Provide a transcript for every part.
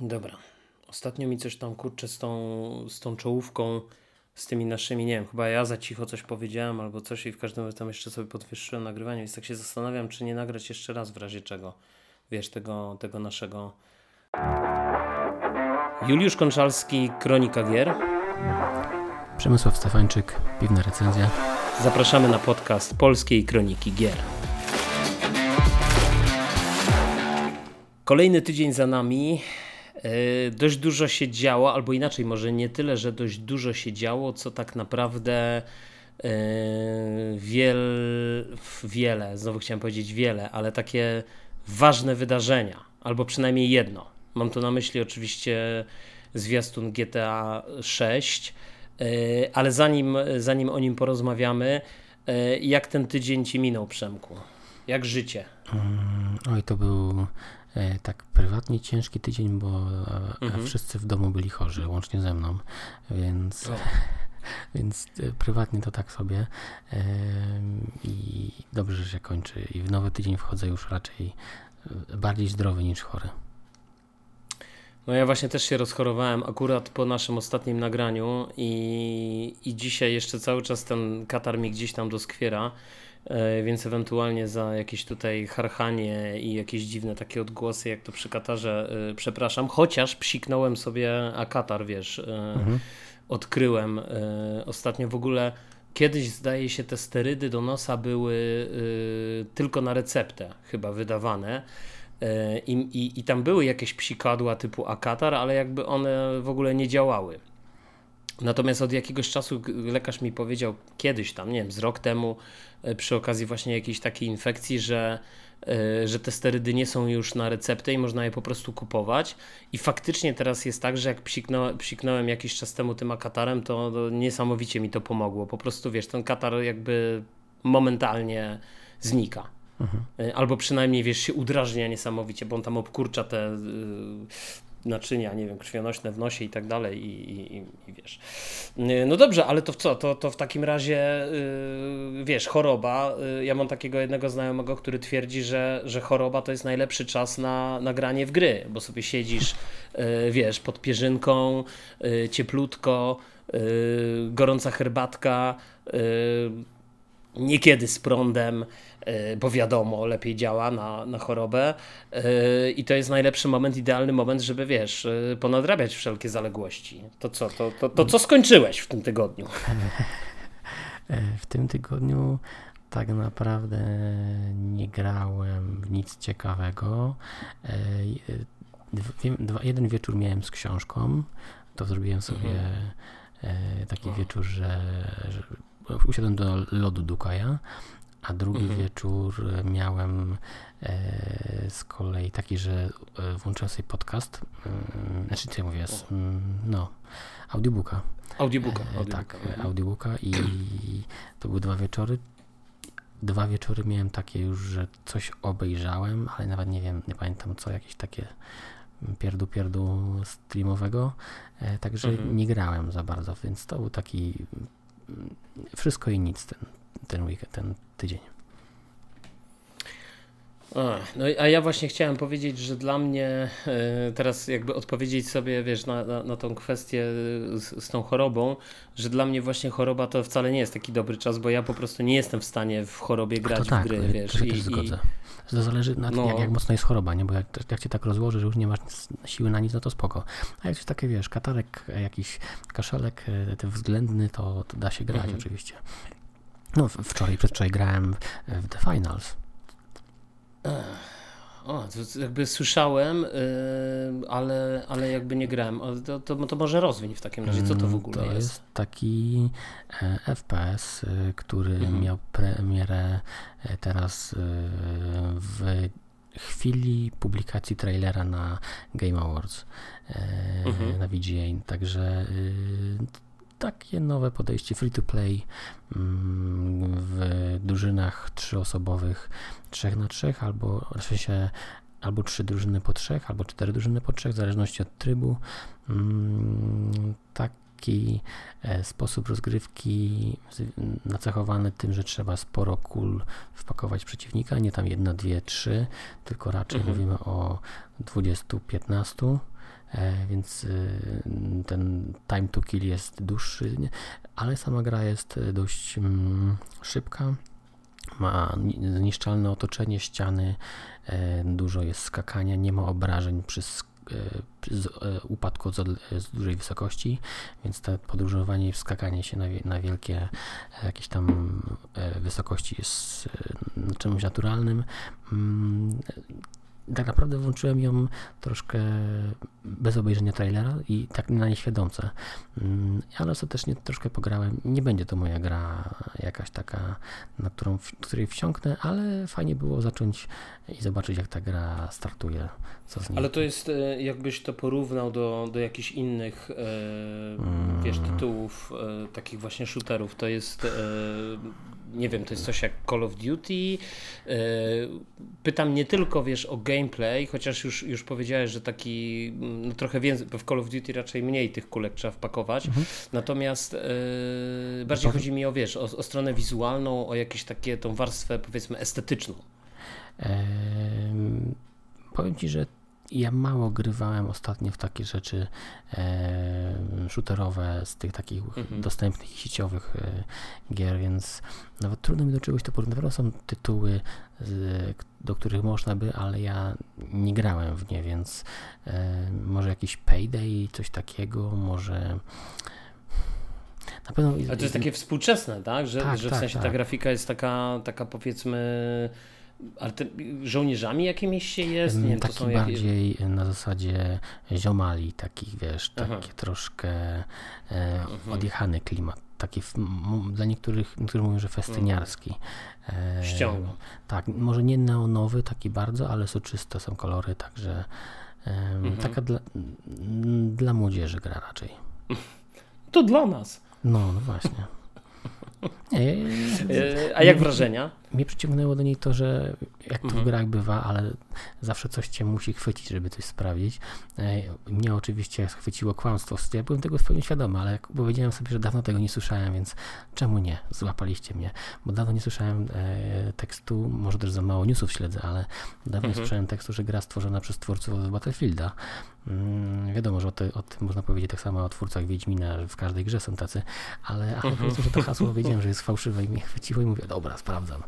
Dobra. Ostatnio mi coś tam kurczę z tą, z tą czołówką, z tymi naszymi, nie wiem, chyba ja za cicho coś powiedziałem albo coś i w każdym razie tam jeszcze sobie podwyższyłem nagrywanie, więc tak się zastanawiam, czy nie nagrać jeszcze raz w razie czego. Wiesz, tego, tego naszego. Juliusz Konczalski, Kronika Gier. Przemysław Stefańczyk, Piwna Recenzja. Zapraszamy na podcast Polskiej Kroniki Gier. Kolejny tydzień za nami. Yy, dość dużo się działo, albo inaczej, może nie tyle, że dość dużo się działo, co tak naprawdę yy, wiel, wiele, znowu chciałem powiedzieć wiele, ale takie ważne wydarzenia, albo przynajmniej jedno. Mam tu na myśli oczywiście zwiastun GTA 6, yy, ale zanim, zanim o nim porozmawiamy, jak ten tydzień ci minął, Przemku? Jak życie? Mm, oj, to był E, tak prywatnie ciężki tydzień, bo e, mhm. wszyscy w domu byli chorzy, łącznie ze mną, więc, więc e, prywatnie to tak sobie i dobrze, że się kończy i w nowy tydzień wchodzę już raczej bardziej zdrowy niż chory. No ja właśnie też się rozchorowałem akurat po naszym ostatnim nagraniu i, i dzisiaj jeszcze cały czas ten katar mi gdzieś tam doskwiera. E, więc ewentualnie za jakieś tutaj harchanie i jakieś dziwne takie odgłosy, jak to przy Katarze, e, przepraszam, chociaż psiknąłem sobie, a Katar, wiesz, e, mhm. odkryłem ostatnio w ogóle. Kiedyś zdaje się te sterydy do nosa były tylko na receptę chyba wydawane. I, i, I tam były jakieś psikadła typu akatar, ale jakby one w ogóle nie działały. Natomiast od jakiegoś czasu lekarz mi powiedział kiedyś tam, nie wiem, z rok temu, przy okazji właśnie jakiejś takiej infekcji, że, e, że te sterydy nie są już na receptę i można je po prostu kupować. I faktycznie teraz jest tak, że jak psiknąłem, psiknąłem jakiś czas temu tym akatarem, to, to niesamowicie mi to pomogło. Po prostu wiesz, ten katar jakby momentalnie znika. Mhm. E, albo przynajmniej wiesz, się udrażnia niesamowicie, bo on tam obkurcza te naczynia, nie wiem, krwionośne w nosie i tak dalej i, i, i, wiesz. Y, no dobrze, ale to w co? To, to w takim razie, yy, wiesz, choroba. Yy, ja mam takiego jednego znajomego, który twierdzi, że, że choroba to jest najlepszy czas na, na granie w gry, bo sobie siedzisz, yy, wiesz, pod pierzynką, y, cieplutko, y, gorąca herbatka, niekiedy z prądem, bo wiadomo, lepiej działa na, na chorobę e, i to jest najlepszy moment, idealny moment, żeby wiesz, e, ponadrabiać wszelkie zaległości. To co, to, to, to co skończyłeś w tym tygodniu? W tym tygodniu tak naprawdę nie grałem w nic ciekawego. Jeden wieczór miałem z książką, to zrobiłem sobie mhm. taki wieczór, że, że usiadłem do lodu Dukaja, a drugi mhm. wieczór miałem e, z kolei taki, że e, włączyłem sobie podcast, e, znaczy co ja mówię, z, no, audiobooka. Audiobooka. E, tak, mhm. audiobooka i to były dwa wieczory. Dwa wieczory miałem takie już, że coś obejrzałem, ale nawet nie wiem, nie pamiętam co, jakieś takie pierdu pierdu streamowego, e, także mhm. nie grałem za bardzo, więc to był taki wszystko i nic ten, ten weekend, ten tydzień. No a ja właśnie chciałem powiedzieć, że dla mnie y, teraz jakby odpowiedzieć sobie, wiesz, na, na, na tą kwestię z, z, tą chorobą, że dla mnie właśnie choroba to wcale nie jest taki dobry czas, bo ja po prostu nie jestem w stanie w chorobie grać tak, w gry, wiesz. To się I, też zgodzę. I... To zależy na no. jak, jak mocno jest choroba, nie? Bo jak, jak cię tak rozłoży, że już nie masz siły na nic, no to spoko. A jak jest takie, wiesz, katarek, jakiś kaszelek e, ten względny, to, to da się grać mhm. oczywiście. No wczoraj, przedwczoraj grałem w The Finals. O, to jakby słyszałem, yy, ale, ale jakby nie grałem. To, to, to może rozwiń w takim razie, co to w ogóle to jest? To jest taki e, FPS, y, który mhm. miał premierę e, teraz y, w chwili publikacji trailera na Game Awards e, mhm. na VGA. Także y, takie nowe podejście free to play mm, w drużynach trzyosobowych, trzech na trzech, albo w sensie albo trzy drużyny po trzech, albo cztery drużyny po trzech, w zależności od trybu. Mm, taki e, sposób rozgrywki nacechowany tym, że trzeba sporo kul wpakować przeciwnika, nie tam jedna, dwie, trzy, tylko raczej mhm. mówimy o 20-15 więc ten time to kill jest dłuższy, ale sama gra jest dość mm, szybka. Ma zniszczalne otoczenie, ściany, dużo jest skakania, nie ma obrażeń przy z upadku z, dużej wysokości, więc to podróżowanie i wskakanie się na, na wielkie jakieś tam wysokości jest czymś naturalnym. Tak naprawdę włączyłem ją troszkę bez obejrzenia trailera i tak na nieświadomce. Mm, ale ostatecznie troszkę pograłem. Nie będzie to moja gra jakaś taka, na którą, której wsiąknę, ale fajnie było zacząć i zobaczyć, jak ta gra startuje. Co z niej. Ale to jest, e, jakbyś to porównał do, do jakichś innych, e, wiesz, mm. tytułów, e, takich właśnie shooterów, to jest e, nie wiem, to jest coś jak Call of Duty. E, pytam nie tylko, wiesz, o gameplay, chociaż już, już powiedziałeś, że taki mm, no trochę więcej, bo w Call of Duty raczej mniej tych kulek trzeba wpakować. Mhm. Natomiast e, bardziej chodzi mi o, wiesz, o, o stronę wizualną, o jakieś takie, tą warstwę, powiedzmy, estetyczną. Eee, powiem Ci, że ja mało grywałem ostatnio w takie rzeczy e, shooterowe z tych takich mhm. dostępnych sieciowych e, gier, więc nawet trudno mi do czegoś to porównać. są tytuły, z, do których można by, ale ja nie grałem w nie, więc e, może jakiś Payday, coś takiego, może... Na pewno, Ale to jest takie współczesne, tak? Że, tak, że w tak, sensie tak. ta grafika jest taka, taka powiedzmy ale te, żołnierzami jakimiś się jest? Nie wiem, Taki bardziej jakieś... na zasadzie ziomali, takich wiesz, Aha. takie troszkę e, mhm. odjechany klimat. Taki dla niektórych, niektórzy mówią, że festyniarski. E, Ściąga. Tak, może nie neonowy taki bardzo, ale soczyste są kolory, także e, mhm. taka dla, dla młodzieży gra raczej. To dla nas. No, no właśnie. Nie, A jak wrażenia? Mnie przyciągnęło do niej to, że jak to mhm. w grach bywa, ale zawsze coś cię musi chwycić, żeby coś sprawdzić. E, mnie oczywiście chwyciło kłamstwo. Ja byłem tego zupełnie świadomy, ale powiedziałem sobie, że dawno tego nie słyszałem, więc czemu nie? Złapaliście mnie. Bo dawno nie słyszałem e, tekstu, może też za mało newsów śledzę, ale dawno mhm. nie słyszałem tekstu, że gra stworzona przez twórców Battlefielda. Mm, wiadomo, że o, te, o, tym można powiedzieć tak samo o twórcach Wiedźmina, że w każdej grze są tacy, ale, ale mhm. że to hasło wiedziałem, że jest fałszywe i mnie chwyciło i mówię, dobra, sprawdzam.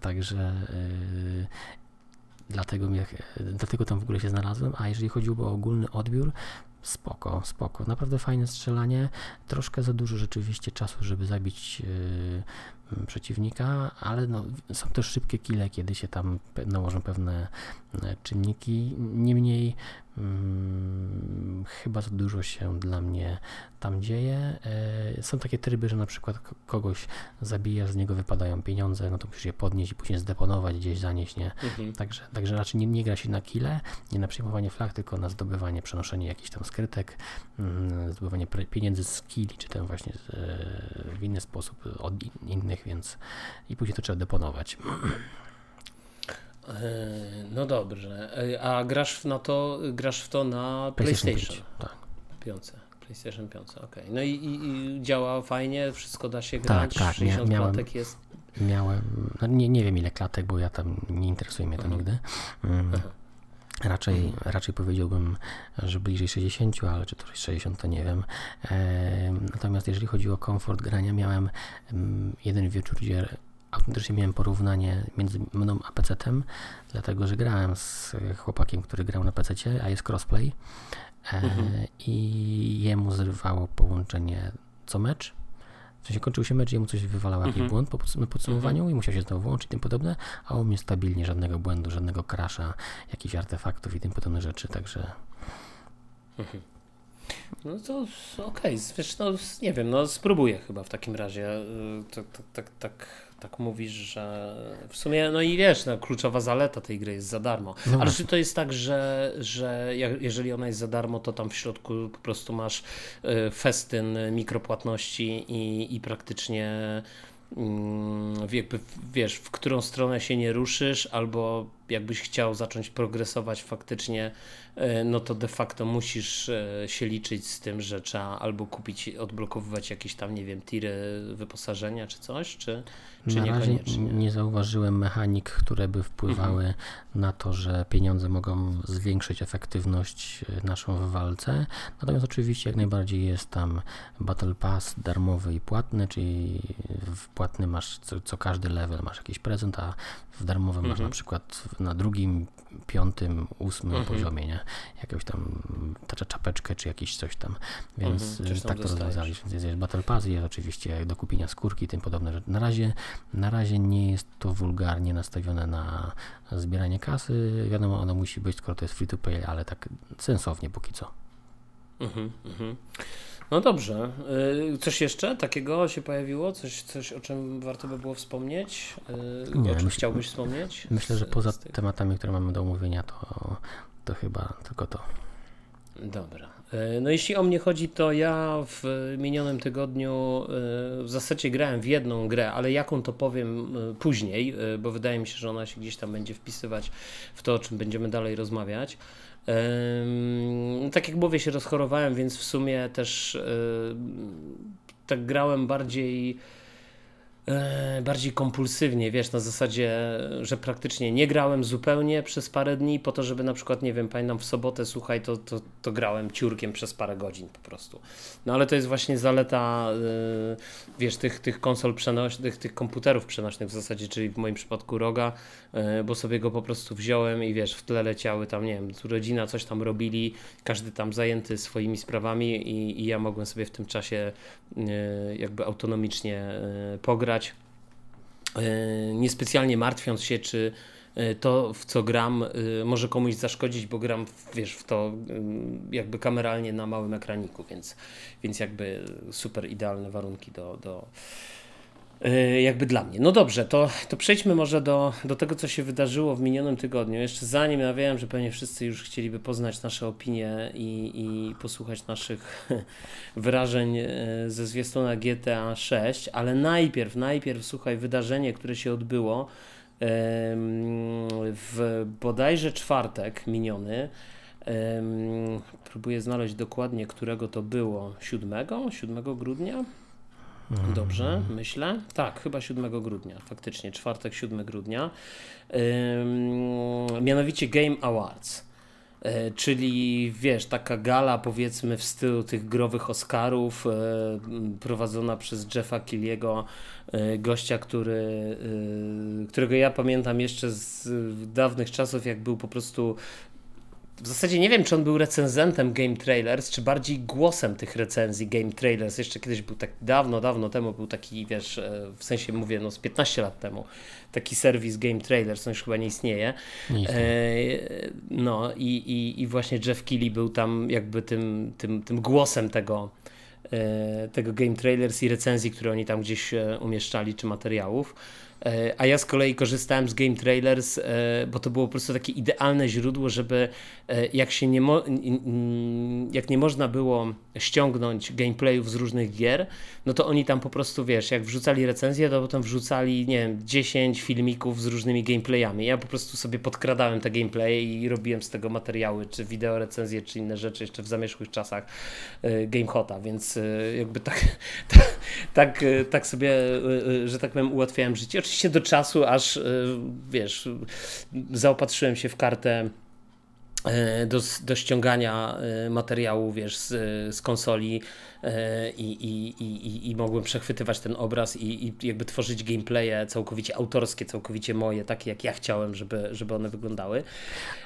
Także e, dlatego, mnie, dlatego tam w ogóle się znalazłem. A jeżeli chodziło o ogólny odbiór, spoko, spoko. Naprawdę fajne strzelanie. Troszkę za dużo rzeczywiście czasu, żeby zabić e, przeciwnika, ale no, są też szybkie kile, kiedy się tam nałożą pewne e, czynniki. Niemniej Hmm, chyba za dużo się dla mnie tam dzieje. E, są takie tryby, że na przykład kogoś zabija, z niego wypadają pieniądze, no to musisz je podnieść i później zdeponować, gdzieś zanieść, nie? Mhm. Także, także raczej nie, nie gra się na kile, nie na przyjmowanie flag, tylko na zdobywanie, przenoszenie jakichś tam skrytek, mm, zdobywanie pieniędzy z kili, czy tam właśnie e, w inny sposób od innych, więc i później to trzeba deponować. E, no dobrze. E, a grasz na to, grasz w to na PlayStation? PlayStation tak. Piące. PlayStation 5, ok. No i, i, i, działa fajnie, wszystko da się grać, tak, tak. 60 miałem, jest. Miałem, no nie, nie wiem ile klatek, bo ja tam nie interesuje mnie to mhm. nigdy. Mm. Raczej, mhm. raczej powiedziałbym, że bliżej 60, ale czy to 60 to nie wiem. E, natomiast jeżeli chodzi o komfort grania, miałem mm, jeden wieczór, gdzie autentycznie miałem porównanie między mną a PC-tem, dlatego że grałem z chłopakiem, który grał na PC, a jest crossplay e, mhm. i jemu zrywało połączenie co mecz. W sensie kończył się mecz, jemu coś wywalało jakiś mhm. błąd po podsumowaniu mhm. i musiał się znowu włączyć i tym podobne, a u mnie stabilnie żadnego błędu, żadnego crasha, jakichś artefaktów i tym podobne rzeczy, także... Mhm. No to okej, okay. wiesz, no nie wiem, no spróbuję chyba w takim razie. Tak, tak, tak, tak mówisz, że w sumie, no i wiesz, no, kluczowa zaleta tej gry jest za darmo. No Ale czy to jest tak, że, że jeżeli ona jest za darmo, to tam w środku po prostu masz e, festyn mikropłatności i, i praktycznie mm, jakby, wiesz, w którą stronę się nie ruszysz, albo jakbyś chciał zacząć progresować faktycznie, e, no to de facto musisz e, się liczyć z tym, że trzeba albo kupić, odblokowywać jakieś tam, nie wiem, tiry wyposażenia czy coś, czy, czy na niekoniecznie. nie zauważyłem mechanik, które by wpływały Mhm. na to, że pieniądze mogą zwiększyć efektywność e, naszą w walce. Natomiast oczywiście jak najbardziej jest tam Battle Pass darmowy i płatny, czyli w płatny masz co, co każdy level masz jakiś prezent, a w darmowym masz Mhm. na przykład na drugim, piątym, ósmym Mhm. poziomie, nie? Jakąś tam ta czapeczkę czy jakieś coś tam. Więc Mhm, e, tak to rozwiązali. Więc jest Battle Pass, jest oczywiście do kupienia skórki i tym podobne rzeczy. Na razie, na razie nie jest to wulgarnie nastawione na zbieranie kasy. Wiadomo, ono musi być, skoro to jest free to play, ale tak sensownie póki co. Mhm, mhm. No dobrze. Y, Coś jeszcze takiego się pojawiło? Coś, coś o czym warto by było wspomnieć? Y, Nie, o czym myśl- chciałbyś wspomnieć? Myślę, że poza tematami, które mamy do omówienia, to, to chyba tylko to. Dobra. E, No jeśli o mnie chodzi, to ja w minionym tygodniu w zasadzie grałem w jedną grę, ale jaką to powiem później, bo wydaje mi się, że ona się gdzieś tam będzie wpisywać w to, o czym będziemy dalej rozmawiać. Tak jak mówię, się rozchorowałem, więc w sumie też tak grałem bardziej bardziej kompulsywnie, wiesz, na zasadzie, że praktycznie nie grałem zupełnie przez parę dni po to, żeby na przykład, nie wiem, pamiętam w sobotę, słuchaj, to, to, to grałem ciurkiem przez parę godzin po prostu. No ale to jest właśnie zaleta, e, wiesz, tych, tych konsol przenośnych, tych komputerów przenośnych w zasadzie, czyli w moim przypadku Roga, e, bo sobie go po prostu wziąłem i wiesz, w tle leciały tam, nie wiem, rodzina coś tam robili, każdy tam zajęty swoimi sprawami i, i ja mogłem sobie w tym czasie e, jakby autonomicznie e, pograć, e, niespecjalnie martwiąc się, czy e, to, w co gram, e, może komuś zaszkodzić, bo gram, wiesz, w to e, jakby kameralnie na małym ekraniku, więc, więc jakby super idealne warunki do, do jakby dla mnie. No dobrze, to, to przejdźmy może do, do tego, co się wydarzyło w minionym tygodniu. Jeszcze zanim ja wiem, że pewnie wszyscy już chcieliby poznać nasze opinie i, i posłuchać naszych wyrażeń e, ze zwiastuna GTA 6, ale najpierw, najpierw słuchaj, wydarzenie, które się odbyło w bodajże czwartek miniony. Próbuję znaleźć dokładnie, którego to było. 7? 7 grudnia? Dobrze, myślę. Tak, chyba 7 grudnia, faktycznie, czwartek, 7 grudnia. Mianowicie Game Awards. E, Czyli wiesz, taka gala powiedzmy w stylu tych growych Oscarów, e, prowadzona przez Jeffa Killiego, e, gościa, który, którego ja pamiętam jeszcze z dawnych czasów, jak był po prostu w zasadzie nie wiem, czy on był recenzentem Game Trailers, czy bardziej głosem tych recenzji Game Trailers. Jeszcze kiedyś był tak dawno, dawno temu był taki, wiesz, e, w sensie mówię, no z 15 lat temu, taki serwis Game Trailers, on już chyba nie istnieje. Nie istnieje. E, no i, i, i właśnie Jeff Keighley był tam jakby tym, tym, tym głosem tego, e, tego Game Trailers i recenzji, które oni tam gdzieś e, umieszczali, czy materiałów. E, A ja z kolei korzystałem z Game Trailers, e, bo to było po prostu takie idealne źródło, żeby e, jak się nie, mo- jak nie można było ściągnąć gameplayów z różnych gier, no to oni tam po prostu, wiesz, jak wrzucali recenzję, to potem wrzucali, nie wiem, 10 filmików z różnymi gameplayami. Ja po prostu sobie podkradałem te gameplaye i robiłem z tego materiały, czy wideo recenzje, czy inne rzeczy jeszcze w zamierzchłych czasach GameHota, więc jakby tak, tak, tak, tak sobie, że tak powiem, ułatwiałem życie. Oczywiście do czasu, aż, e, wiesz, zaopatrzyłem się w kartę e, do, do ściągania e, materiału, wiesz, z, z konsoli i, i, i, i- mogłem przechwytywać ten obraz i, i jakby tworzyć gameplaye całkowicie autorskie, całkowicie moje, takie jak ja chciałem, żeby, żeby one wyglądały.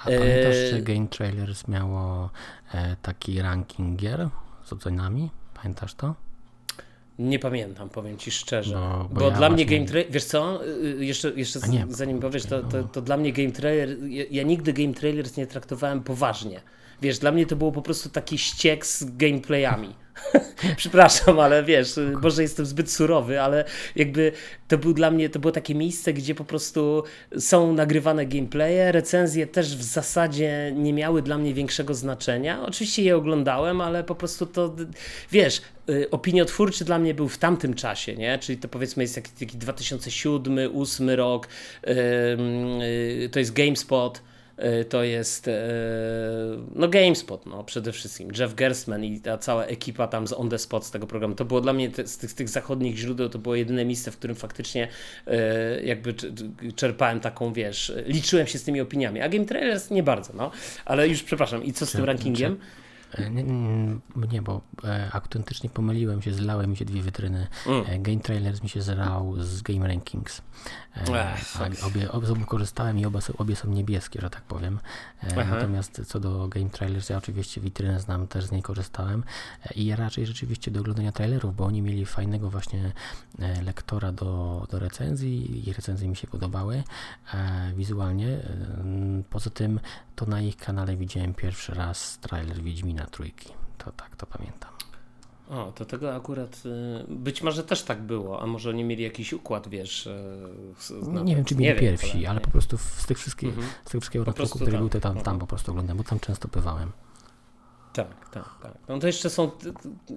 A pamiętasz, e, że Game Trailers miało taki ranking gier z ocenami? Pamiętasz to? Nie pamiętam, powiem ci szczerze. No, bo bo ja dla mnie Game Trailer, wiesz co, Y, jeszcze, jeszcze A nie, zanim powiesz, to, to, to dla mnie Game Trailer, ja, ja nigdy Game Trailers nie traktowałem poważnie. Wiesz, dla mnie to było po prostu taki ściek z gameplayami. Przepraszam, ale wiesz, może jestem zbyt surowy, ale jakby to był dla mnie, to było takie miejsce, gdzie po prostu są nagrywane gameplaye, recenzje też w zasadzie nie miały dla mnie większego znaczenia. Oczywiście je oglądałem, ale po prostu to, wiesz, y, opiniotwórczy dla mnie był w tamtym czasie, nie? Czyli to powiedzmy jest taki, taki 2007, 2008 rok, yy, to jest GameSpot, to jest e, no GameSpot no, przede wszystkim. Jeff Gerstmann i ta cała ekipa tam z On The Spot z tego programu. To było dla mnie te, z, tych, z tych zachodnich źródeł to było jedyne miejsce, w którym faktycznie e, jakby czerpałem taką, wiesz, liczyłem się z tymi opiniami. A Game Trailers nie bardzo, no. Ale już przepraszam, i co z tym rankingiem? E, nie, nie, bo e, autentycznie pomyliłem się, zlały mi się dwie wytryny. Mm. E, Game Trailers mi się zlał z Game Rankings. Ech, obie, obie korzystałem i obie, obie są niebieskie, że tak powiem. Aha. Natomiast co do Game Trailers, ja oczywiście witrynę znam, też z niej korzystałem i ja raczej rzeczywiście do oglądania trailerów, bo oni mieli fajnego właśnie lektora do, do recenzji i recenzje mi się podobały wizualnie. Poza tym to na ich kanale widziałem pierwszy raz trailer Wiedźmina trójki. To tak, to pamiętam. O, to tego akurat y, być może też tak było, a może nie mieli jakiś układ, wiesz. No, nie wiem, czy mieli pierwsi, ale po prostu z tych wszystkich, mhm. z tych wszystkiego natłoku, który był, to tam, tam mhm. po prostu oglądam, bo tam często bywałem. Tak, tak, tak. No to jeszcze są,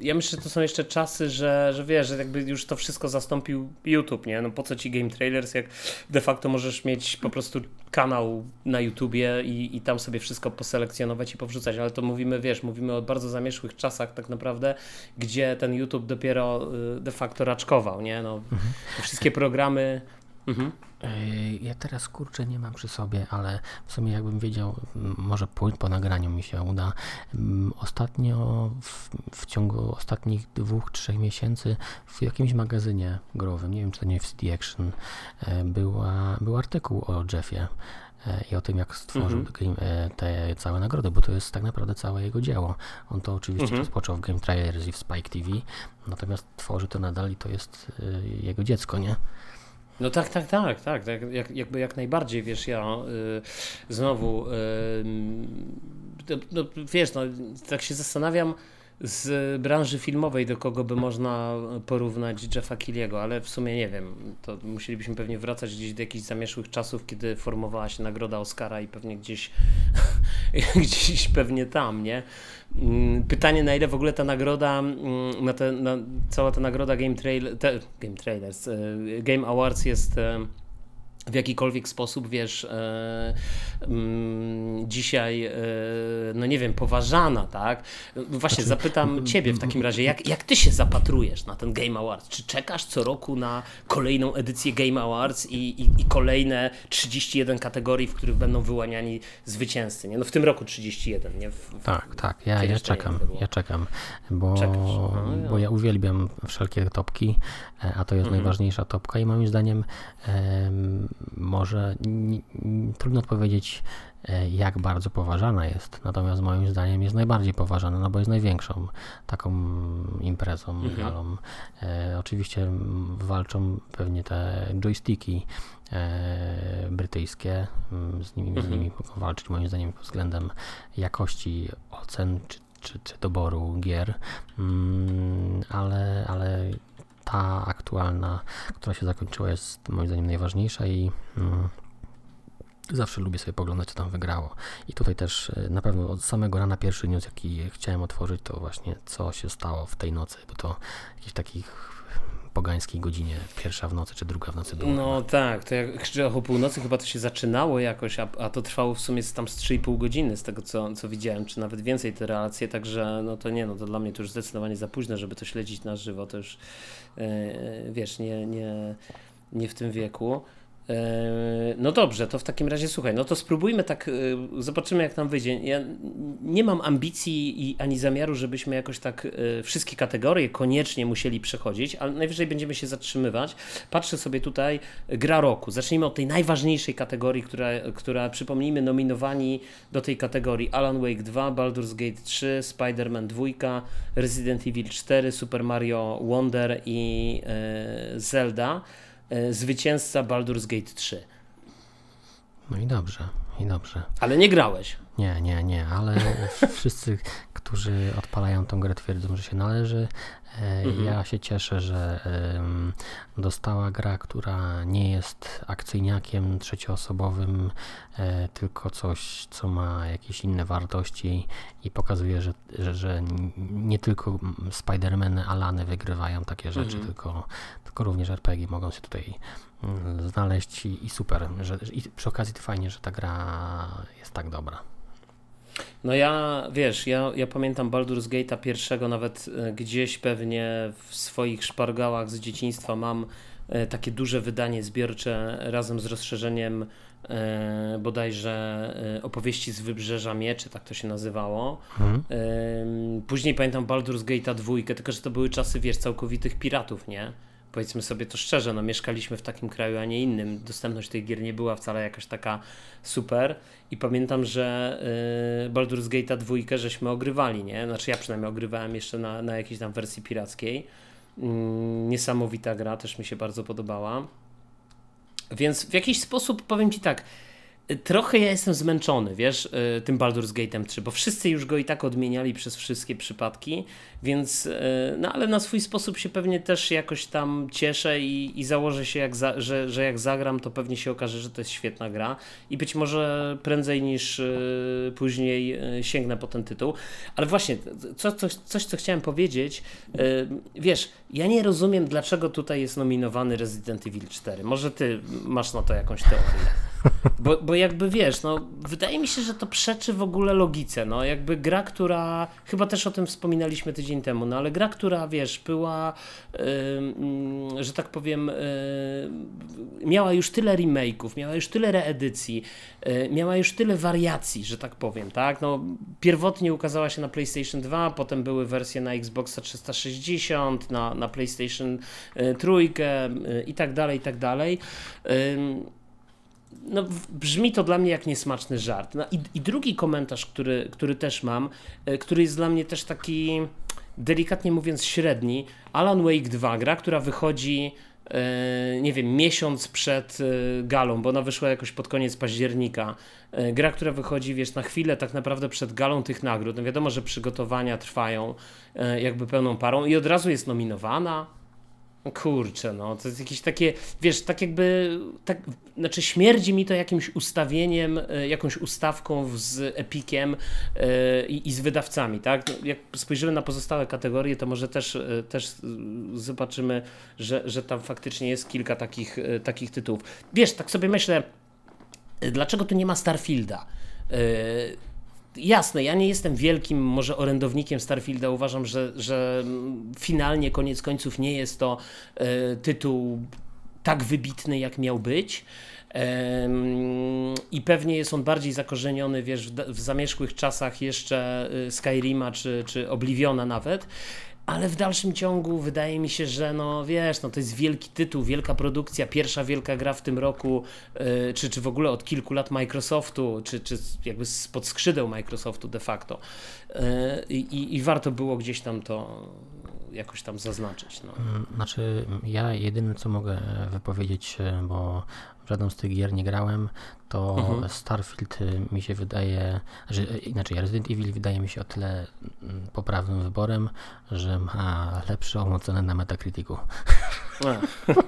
ja myślę, że to są jeszcze czasy, że, że wiesz, że jakby już to wszystko zastąpił YouTube, nie? No po co ci game trailers, jak de facto możesz mieć po prostu kanał na YouTubie i, i tam sobie wszystko poselekcjonować i powrzucać, ale to mówimy, wiesz, mówimy o bardzo zamieszłych czasach tak naprawdę, gdzie ten YouTube dopiero y, de facto raczkował, nie? No, mhm. wszystkie programy Mhm. Ja teraz kurczę nie mam przy sobie, ale w sumie jakbym wiedział, może po, po nagraniu mi się uda. Ostatnio, w, w, ciągu ostatnich dwóch, trzech miesięcy w jakimś magazynie growym, nie wiem czy to nie w CD Action, e, była, był artykuł o Jeffie e, i o tym, jak stworzył mhm. te całe nagrody, bo to jest tak naprawdę całe jego dzieło. On to oczywiście mhm. rozpoczął w Game Trailers i w Spike TV, natomiast tworzy to nadal i to jest jego dziecko, nie? No tak, tak, tak, tak, tak jak, jakby jak najbardziej, wiesz, ja y, znowu, y, no, wiesz, no, tak się zastanawiam z branży filmowej, do kogo by można porównać Jeffa Killiego, ale w sumie nie wiem, to musielibyśmy pewnie wracać gdzieś do jakichś zamieszłych czasów, kiedy formowała się nagroda Oscara i pewnie gdzieś, gdzieś pewnie tam, nie? Mm, pytanie, na ile w ogóle ta nagroda, mm, na te, na, cała ta nagroda Game, Trail, te, Game Trailers, e, Game Awards jest e, w jakikolwiek sposób, wiesz, e, mm, dzisiaj, e, no nie wiem, poważana, tak? Właśnie znaczy, zapytam ciebie w takim razie, jak, jak ty się zapatrujesz na ten Game Awards? Czy czekasz co roku na kolejną edycję Game Awards i, i, i kolejne 31 kategorii, w których będą wyłaniani zwycięzcy, nie? No w tym roku 31, nie? W, w, tak, tak, ja, ja czekam, ja czekam, bo, no, bo ja uwielbiam wszelkie topki, e, a to jest mhm. najważniejsza topka i moim zdaniem może trudno odpowiedzieć, e, jak bardzo poważana jest, natomiast moim zdaniem jest najbardziej poważana, no bo jest największą taką imprezą, mhm. E, oczywiście walczą pewnie te joysticki e, brytyjskie, z nimi, mhm. z nimi walczyć moim zdaniem pod względem jakości ocen czy, czy, czy doboru gier, mm, ale, ale ta aktualna, która się zakończyła, jest moim zdaniem najważniejsza i mm, zawsze lubię sobie poglądać, co tam wygrało. I tutaj też e, na pewno od samego rana pierwszy news, jaki chciałem otworzyć, to właśnie co się stało w tej nocy, bo to jakiś takich pogańskiej godzinie, pierwsza w nocy czy druga w nocy było. No tak, to jak o północy chyba to się zaczynało jakoś, a, a to trwało w sumie tam z 3,5 godziny z tego co, co widziałem, czy nawet więcej te relacje, także no to nie, no to dla mnie to już zdecydowanie za późno, żeby to śledzić na żywo, to już yy, wiesz, nie, nie, nie w tym wieku. E, no dobrze, to w takim razie słuchaj, no to spróbujmy tak, e, zobaczymy jak nam wyjdzie. Ja nie mam ambicji i ani zamiaru, żebyśmy jakoś tak e, wszystkie kategorie koniecznie musieli przechodzić, ale najwyżej będziemy się zatrzymywać. Patrzę sobie tutaj, gra roku. Zacznijmy od tej najważniejszej kategorii, która, która przypomnijmy, nominowani do tej kategorii Alan Wake 2, Baldur's Gate 3, Spider-Man 2, Resident Evil 4, Super Mario Wonder i Zelda. E, zwycięzca Baldur's Gate 3. No i dobrze, i dobrze. Ale nie grałeś. Nie, nie, nie, ale wszyscy, którzy odpalają tą grę twierdzą, że się należy. E, mhm. Ja się cieszę, że dostała gra, która nie jest akcyjniakiem trzecioosobowym, e, tylko coś, co ma jakieś inne wartości i pokazuje, że, że, że nie tylko Spider-Many, Alany wygrywają takie rzeczy, mhm. tylko, tylko również RPG mogą się tutaj mm, znaleźć i, i super. Że, I przy okazji to fajnie, że ta gra jest tak dobra. No ja, wiesz, ja, ja pamiętam Baldur's Gate'a pierwszego, nawet e, gdzieś pewnie w swoich szpargałach z dzieciństwa mam e, takie duże wydanie zbiorcze razem z rozszerzeniem e, bodajże opowieści z Wybrzeża Mieczy, tak to się nazywało. Mhm. Później pamiętam Baldur's Gate'a dwójkę, tylko że to były czasy, wiesz, całkowitych piratów, nie? Powiedzmy sobie to szczerze, no mieszkaliśmy w takim kraju, a nie innym. Dostępność tych gier nie była wcale jakaś taka super. I pamiętam, że y, Baldur's Gate 2 żeśmy ogrywali, nie? Znaczy ja przynajmniej ogrywałem jeszcze na, na jakiejś tam wersji pirackiej. Mm, niesamowita gra, też mi się bardzo podobała. Więc w jakiś sposób powiem Ci tak, Trochę ja jestem zmęczony, wiesz, y, tym Baldur's Gate'em 3, bo wszyscy już go i tak odmieniali przez wszystkie przypadki, więc, y, no ale na swój sposób się pewnie też jakoś tam cieszę i, i założę się, jak za, że, że jak zagram, to pewnie się okaże, że to jest świetna gra i być może prędzej niż y, później sięgnę po ten tytuł. Ale właśnie, co, coś, coś, co chciałem powiedzieć, wiesz, ja nie rozumiem, dlaczego tutaj jest nominowany Resident Evil 4. Może ty masz na to jakąś teorię. Bo, bo jakby wiesz, no, wydaje mi się, że to przeczy w ogóle logice. No, jakby gra, która, chyba też o tym wspominaliśmy tydzień temu, no ale gra, która wiesz, była, yy, że tak powiem, yy, miała już tyle remake'ów, miała już tyle reedycji, yy, miała już tyle wariacji, że tak powiem, tak? No, pierwotnie ukazała się na PlayStation 2, potem były wersje na Xboxa 360, na, na PlayStation 3 y, i tak dalej, i tak dalej no, brzmi to dla mnie jak niesmaczny żart. No, i, I drugi komentarz, który, który też mam, e, który jest dla mnie też taki delikatnie mówiąc średni. Alan Wake 2, gra, która wychodzi e, nie wiem, miesiąc przed e, galą, bo ona wyszła jakoś pod koniec października. Gra, która wychodzi, wiesz, na chwilę tak naprawdę przed galą tych nagród. No wiadomo, że przygotowania trwają jakby pełną parą i od razu jest nominowana Kurczę, no to jest jakieś takie, wiesz, tak jakby, tak, znaczy śmierdzi mi to jakimś ustawieniem, e, jakąś ustawką z Epikiem yy, i, z wydawcami, tak? No, jak spojrzymy na pozostałe kategorie, to może też, yy, też zobaczymy, że, że tam faktycznie jest kilka takich, takich tytułów. Wiesz, tak sobie myślę, dlaczego tu nie ma Starfielda? Jasne, ja nie jestem wielkim może orędownikiem Starfielda. Uważam, że, że finalnie, koniec końców, nie jest to e, tytuł tak wybitny, jak miał być. I pewnie jest on bardziej zakorzeniony, wiesz, w, zamierzchłych czasach jeszcze e, Skyrima czy, czy Obliviona nawet ale w dalszym ciągu wydaje mi się, że no wiesz, no to jest wielki tytuł, wielka produkcja, pierwsza wielka gra w tym roku, yy, czy, czy w ogóle od kilku lat Microsoftu, czy, czy jakby spod skrzydeł Microsoftu de facto. Yy, i, I warto było gdzieś tam to jakoś tam zaznaczyć. No. Znaczy, ja jedyne co mogę wypowiedzieć, bo w żaden z tych gier nie grałem, to mhm. Starfield mi się wydaje, że inaczej Resident Evil wydaje mi się o tyle mm, poprawnym wyborem, że ma lepszą ocenę na Metacriticu. A,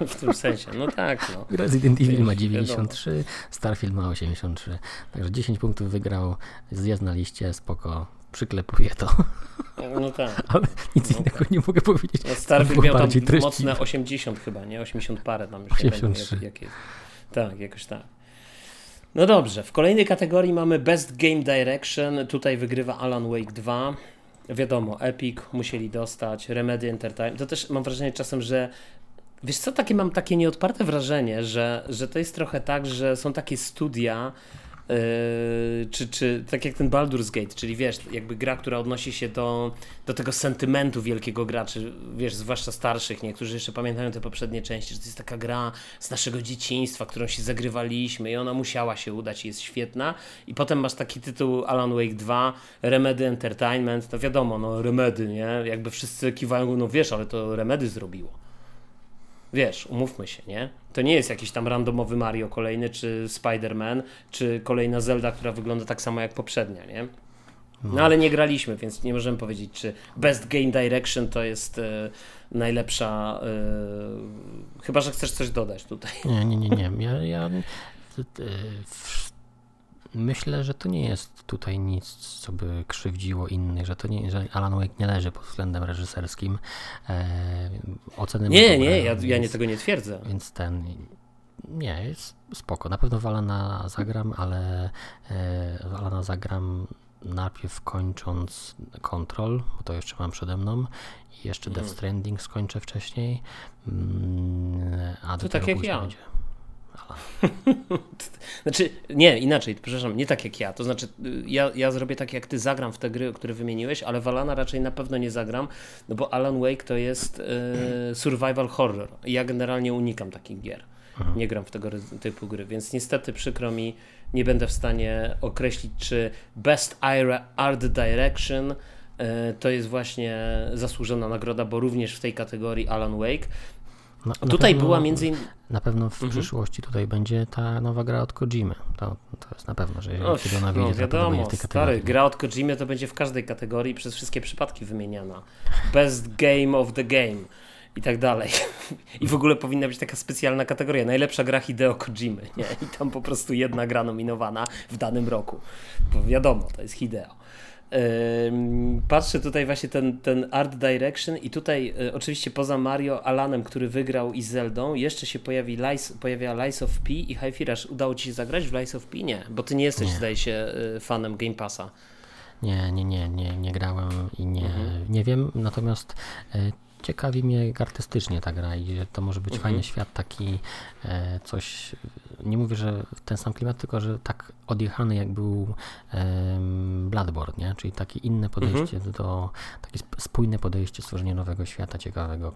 w tym sensie, no tak. No. Resident Evil ma 93, wiadomo. Starfield ma 83, także 10 punktów wygrał, zjazd na liście, spoko, przyklepuję to. No tak. Ale nic no innego tak. nie mogę powiedzieć. No Starfield miał tam mocne 80 chyba, nie? 80 parę tam już 83. nie wiem, jak, jak jest. Tak, jakoś tak. No dobrze, w kolejnej kategorii mamy Best Game Direction. Tutaj wygrywa Alan Wake 2. Wiadomo, Epic musieli dostać, Remedy Entertainment. To też mam wrażenie czasem, że wiesz co, takie mam takie nieodparte wrażenie, że, że to jest trochę tak, że są takie studia, Yy, czy, czy tak jak ten Baldur's Gate, czyli wiesz, jakby gra, która odnosi się do, do tego sentymentu wielkiego graczy, wiesz, zwłaszcza starszych, niektórzy jeszcze pamiętają te poprzednie części, że to jest taka gra z naszego dzieciństwa, którą się zagrywaliśmy i ona musiała się udać i jest świetna. I potem masz taki tytuł Alan Wake 2, Remedy Entertainment, to wiadomo, no Remedy, nie? Jakby wszyscy kiwają, no wiesz, ale to Remedy zrobiło. Wiesz, umówmy się, nie? To nie jest jakiś tam randomowy Mario kolejny, czy Spider-Man, czy kolejna Zelda, która wygląda tak samo jak poprzednia, nie? No ale nie graliśmy, więc nie możemy powiedzieć, czy Best Game Direction to jest e, najlepsza. E, chyba, że chcesz coś dodać tutaj. Nie, nie, nie, nie. Ja, ja w, myślę, że to nie jest tutaj nic, co by krzywdziło innych, że to nie, że Alan Wake nie leży pod względem reżyserskim. E, oceny nie, nie, ja, ja nie tego nie twierdzę. Więc ten nie, jest spoko. Na pewno Walana zagram, ale e, Walana zagram najpierw kończąc Control, bo to jeszcze mam przede mną i jeszcze Death mhm. Stranding skończę wcześniej, mm, a to tak jak ja. Będzie. znaczy, nie, inaczej, przepraszam, nie tak jak ja. To znaczy, ja, ja zrobię tak jak ty, zagram w te gry, które wymieniłeś, ale Valana raczej na pewno nie zagram, no bo Alan Wake to jest e, survival horror. Ja generalnie unikam takich gier. Mhm. Nie gram w tego typu gry, więc niestety przykro mi, nie będę w stanie określić, czy Best Art Direction e, to jest właśnie zasłużona nagroda, bo również w tej kategorii Alan Wake. Na, tutaj pewno, była między innymi... Na pewno w mhm. przyszłości tutaj będzie ta nowa gra od Kojimy. To, to jest na pewno, że jeżeli kiedy ona wyjdzie, no, wiadomo, to w tej kategorii. Stary, gra od Kojimy to będzie w każdej kategorii przez wszystkie przypadki wymieniana. Best Game of the Game i tak dalej. I w ogóle powinna być taka specjalna kategoria. Najlepsza gra Hideo Kojimy. Nie? I tam po prostu jedna gra nominowana w danym roku. Bo wiadomo, to jest Hideo. Patrzę tutaj właśnie ten, ten Art Direction i tutaj e, oczywiście poza Mario, Alanem, który wygrał i Zeldą, jeszcze się pojawi Lies, pojawia Lies of P i High Firash. Udało Ci się zagrać w Lies of P? Nie, bo Ty nie jesteś, nie. zdaje się, e, fanem Game Passa. Nie, nie, nie, nie, nie grałem i nie, mhm. nie wiem, natomiast e, ciekawi mnie artystycznie ta gra i to może być mhm. fajny świat, taki coś, nie mówię, że ten sam klimat, tylko że tak odjechany jak był e, Bloodborne, nie? czyli takie inne podejście mhm. do, takie spójne podejście stworzenia nowego świata ciekawego.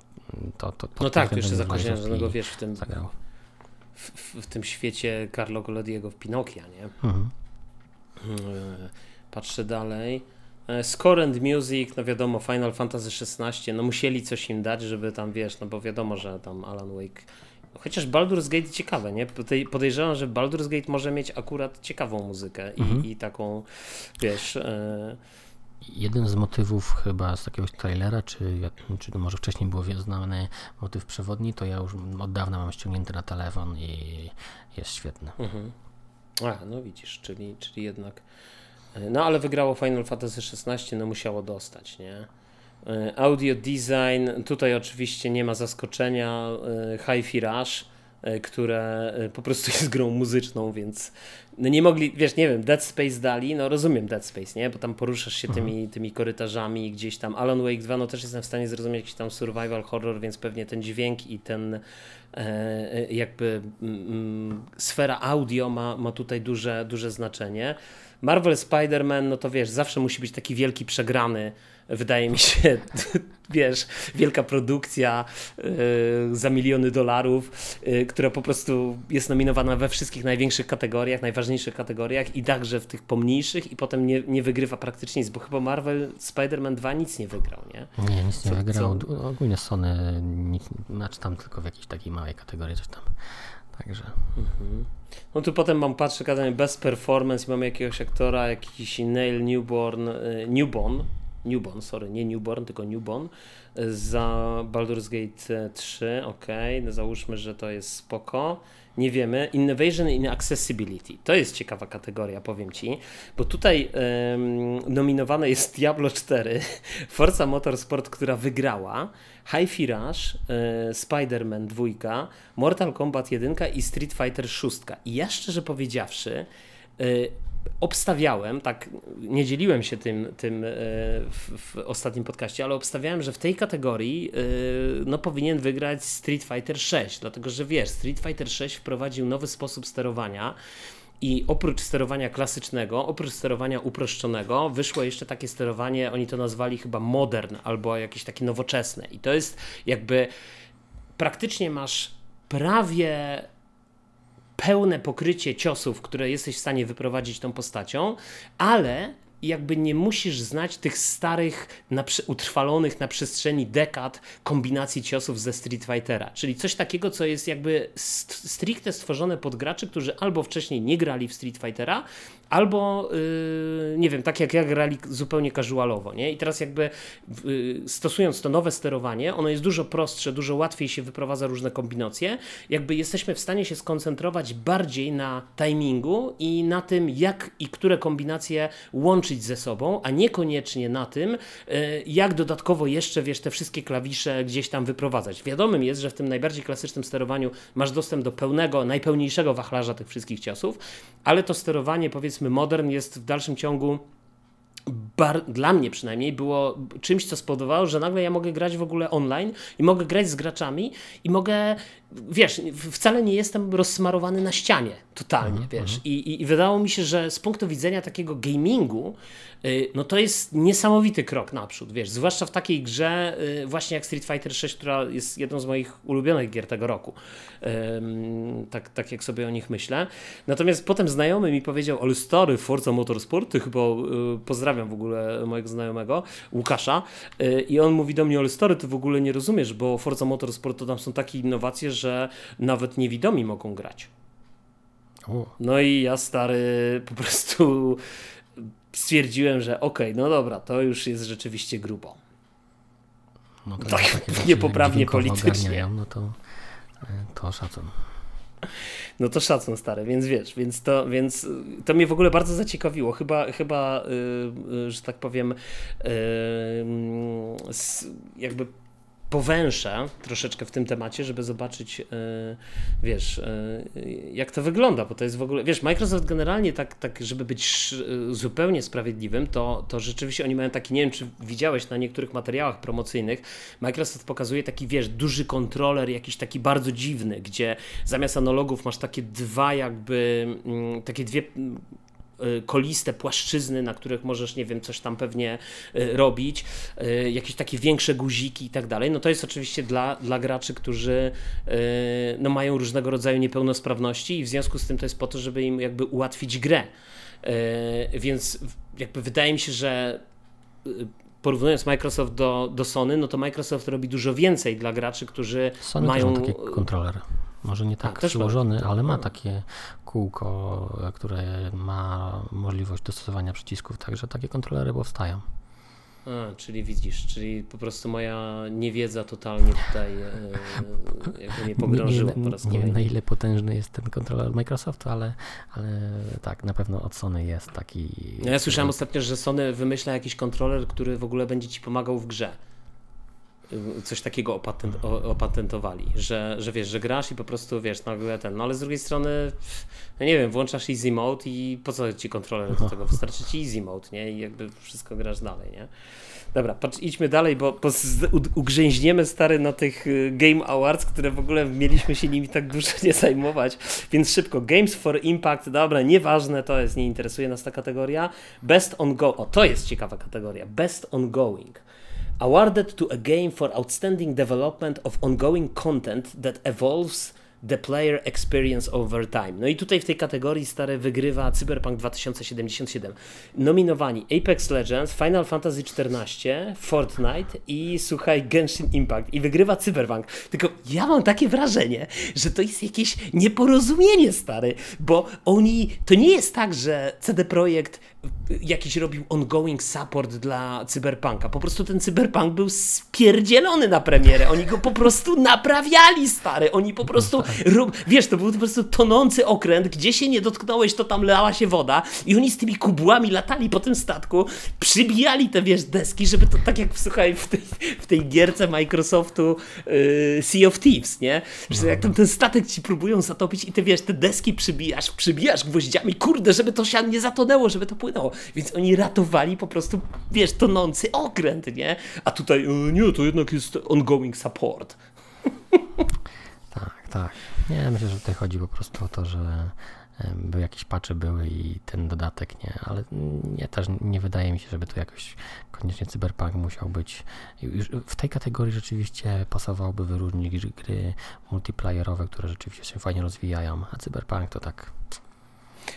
To, to, no tak, jeszcze zakończonego wiesz w tym, zagrał. W, w, w, tym świecie Carlo Collodiego w Pinokia, nie? Mhm. E, patrzę dalej. E, Score and Music, no wiadomo, Final Fantasy XVI, no musieli coś im dać, żeby tam, wiesz, no bo wiadomo, że tam Alan Wake Chociaż Baldur's Gate ciekawe, nie? Podejrzewam, że Baldur's Gate może mieć akurat ciekawą muzykę i, mhm. i taką, wiesz... E... Jeden z motywów chyba z takiego trailera, czy, czy może wcześniej było znany motyw przewodni, to ja już od dawna mam ściągnięty na telefon i jest świetny. Mhm. A, no widzisz, czyli, czyli jednak no ale wygrało Final Fantasy XVI, no musiało dostać, nie? E, audio design, tutaj oczywiście nie ma zaskoczenia. E, Hi-Fi Rush, e, które po prostu jest grą muzyczną, więc no nie mogli, wiesz, nie wiem, Dead Space dali, no rozumiem Dead Space, nie? Bo tam poruszasz się tymi, mhm. tymi korytarzami gdzieś tam. Alan Wake 2, no też jestem w stanie zrozumieć jakiś tam survival horror, więc pewnie ten dźwięk i ten e, jakby mm, sfera audio ma, ma tutaj duże, duże znaczenie. Marvel Spider-Man, no to wiesz, zawsze musi być taki wielki przegrany, wydaje mi się, wiesz, wielka produkcja yy, za miliony dolarów, yy, która po prostu jest nominowana we wszystkich największych kategoriach, najważniejszych kategoriach i także w tych pomniejszych i potem nie, nie wygrywa praktycznie nic, bo chyba Marvel Spider-Man 2 nic nie wygrał, nie? Nie, nic nie co, wygrał. Co? Ogólnie Sony, nic, znaczy tam tylko w jakiejś takiej małej kategorii coś tam. Także. Mhm. No tu potem mam, patrzę, kadanie best performance i mamy jakiegoś aktora, jakiś Neil Newborn, y, Newborn, Newborn, sorry, nie Newborn, tylko Newborn za Baldur's Gate 3, ok, no załóżmy, że to jest spoko. Nie wiemy. Innovation in Accessibility. To jest ciekawa kategoria, powiem Ci, bo tutaj um, nominowane jest Diablo 4, Forza Motorsport, która wygrała, Hi-Fi Rush, y, Spider-Man 2, Mortal Kombat 1 i Street Fighter 6. I ja szczerze powiedziawszy, y, obstawiałem, tak nie dzieliłem się tym, tym y, w, w, ostatnim podcaście, ale obstawiałem, że w tej kategorii no, powinien wygrać Street Fighter 6, dlatego że wiesz, Street Fighter 6 wprowadził nowy sposób sterowania i oprócz sterowania klasycznego, oprócz sterowania uproszczonego, wyszło jeszcze takie sterowanie, oni to nazwali chyba modern albo jakieś takie nowoczesne. I to jest jakby praktycznie masz prawie pełne pokrycie ciosów, które jesteś w stanie wyprowadzić tą postacią, ale jakby nie musisz znać tych starych, utrwalonych na przestrzeni dekad kombinacji ciosów ze Street Fightera. Czyli coś takiego, co jest jakby stricte stworzone pod graczy, którzy albo wcześniej nie grali w Street Fightera, albo yy, nie wiem, tak jak ja grali zupełnie casualowo, nie? I teraz jakby yy, stosując to nowe sterowanie, ono jest dużo prostsze, dużo łatwiej się wyprowadza różne kombinacje, jakby jesteśmy w stanie się skoncentrować bardziej na timingu i na tym, jak i które kombinacje łączyć ze sobą, a niekoniecznie na tym, yy, jak dodatkowo jeszcze, wiesz, te wszystkie klawisze gdzieś tam wyprowadzać. Wiadomym jest, że w tym najbardziej klasycznym sterowaniu masz dostęp do pełnego, najpełniejszego wachlarza tych wszystkich ciosów, ale to sterowanie, powiedzmy, powiedzmy modern jest w dalszym ciągu dla mnie przynajmniej było czymś, co spowodowało, że nagle ja mogę grać w ogóle online i mogę grać z graczami i mogę, wiesz, wcale nie jestem rozsmarowany na ścianie totalnie, mm -hmm. wiesz. Mhm. I, i, I, wydało mi się, że z punktu widzenia takiego gamingu, y, no to jest niesamowity krok naprzód, wiesz, zwłaszcza w takiej grze y, właśnie jak Street Fighter 6, która jest jedną z moich ulubionych gier tego roku, tak, tak jak sobie o nich myślę. Natomiast potem znajomy mi powiedział, ale stary, Forza Motorsport, ty chyba, y, pozdrawiam w ogóle mojego znajomego, Łukasza, i on mówi do mnie, ale stary, ty w ogóle nie rozumiesz, bo Forza Motorsport to tam są takie innowacje, że nawet niewidomi mogą grać. No i ja stary po prostu stwierdziłem, że okej, okay, no dobra, to już jest rzeczywiście grubo. No tak niepoprawnie politycznie. No to, e, to szacun. No to szacun stary, więc wiesz, więc to, więc to mnie w ogóle bardzo zaciekawiło. Chyba, chyba yy, że tak powiem, yy, jakby powęszę troszeczkę w tym temacie, żeby zobaczyć, e, wiesz, e, jak to wygląda, bo to jest w ogóle, wiesz, Microsoft generalnie tak, tak żeby być zupełnie sprawiedliwym, to, to rzeczywiście oni mają taki, nie wiem, czy widziałeś na niektórych materiałach promocyjnych, Microsoft pokazuje taki, wiesz, duży kontroler, jakiś taki bardzo dziwny, gdzie zamiast analogów masz takie dwa jakby, mm, takie dwie koliste płaszczyzny, na których możesz, nie wiem, coś tam pewnie y, robić, y, jakieś takie większe guziki i tak dalej. No to jest oczywiście dla, dla graczy, którzy no, mają różnego rodzaju niepełnosprawności i w związku z tym to jest po to, żeby im jakby ułatwić grę. Więc jakby wydaje mi się, że porównując Microsoft do, do Sony, no to Microsoft robi dużo więcej dla graczy, którzy Sony mają... Też ma taki kontroler. Może nie tak A, przyłożony, ale ma takie kółko, które ma możliwość dostosowania przycisków, także takie kontrolery powstają. A, czyli widzisz, czyli po prostu moja niewiedza totalnie tutaj e, mnie pogrążyła nie, po raz Nie wiem na ile potężny jest ten kontroler Microsoftu, ale, ale tak, na pewno od Sony jest taki... No ja słyszałem ostatnio, że Sony wymyśla jakiś kontroler, który w ogóle będzie Ci pomagał w grze coś takiego opatent, opatentowali, że, że wiesz, że grasz i po prostu wiesz, nagle ten, no ale z drugiej strony, no nie wiem, włączasz easy mode i po co ci kontroler do tego, wystarczy ci easy mode, nie, i jakby wszystko grasz dalej, nie. Dobra, patrz, idźmy dalej, bo, bo ugrzęźniemy stary na tych y, Game Awards, które w ogóle mieliśmy się nimi tak dużo nie zajmować, więc szybko, Games for Impact, dobra, nieważne, to jest, nie interesuje nas ta kategoria, Best on Go, o, to jest ciekawa kategoria, Best Ongoing awarded to a game for outstanding development of ongoing content that evolves the player experience over time. No i tutaj w tej kategorii stare wygrywa Cyberpunk 2077. Nominowani Apex Legends, Final Fantasy XIV, Fortnite i słuchaj Genshin Impact. I wygrywa Cyberpunk. Tylko ja mam takie wrażenie, że to jest jakieś nieporozumienie stary, bo oni, to nie jest tak, że CD Projekt jakiś robił ongoing support dla Cyberpunka. Po prostu ten Cyberpunk był spierdzielony na premierę. Oni go po prostu naprawiali, stary. Oni po prostu, wiesz, to był po prostu tonący okręt. Gdzie się nie dotknąłeś, to tam lała się woda. I oni z tymi kubłami latali po tym statku, przybijali te, wiesz, deski, żeby to tak jak, słuchaj, w tej, w tej gierce Microsoftu yy, Sea of Thieves, nie? Że jak tam ten statek ci próbują zatopić i ty, wiesz, te deski przybijasz, przybijasz gwoździami, kurde, żeby to się nie zatonęło, żeby to płynęło. Więc oni ratowali po prostu, wiesz, tonący okręt, nie? A tutaj, e, nie, to jednak jest ongoing support. Tak, tak. Nie, myślę, że tutaj chodzi po prostu o to, że by jakieś pacze były i ten dodatek nie, ale nie, też nie wydaje mi się, żeby to jakoś koniecznie cyberpunk musiał być. Już w tej kategorii rzeczywiście pasowałoby wyróżnić gry multiplayerowe, które rzeczywiście się fajnie rozwijają, a cyberpunk to tak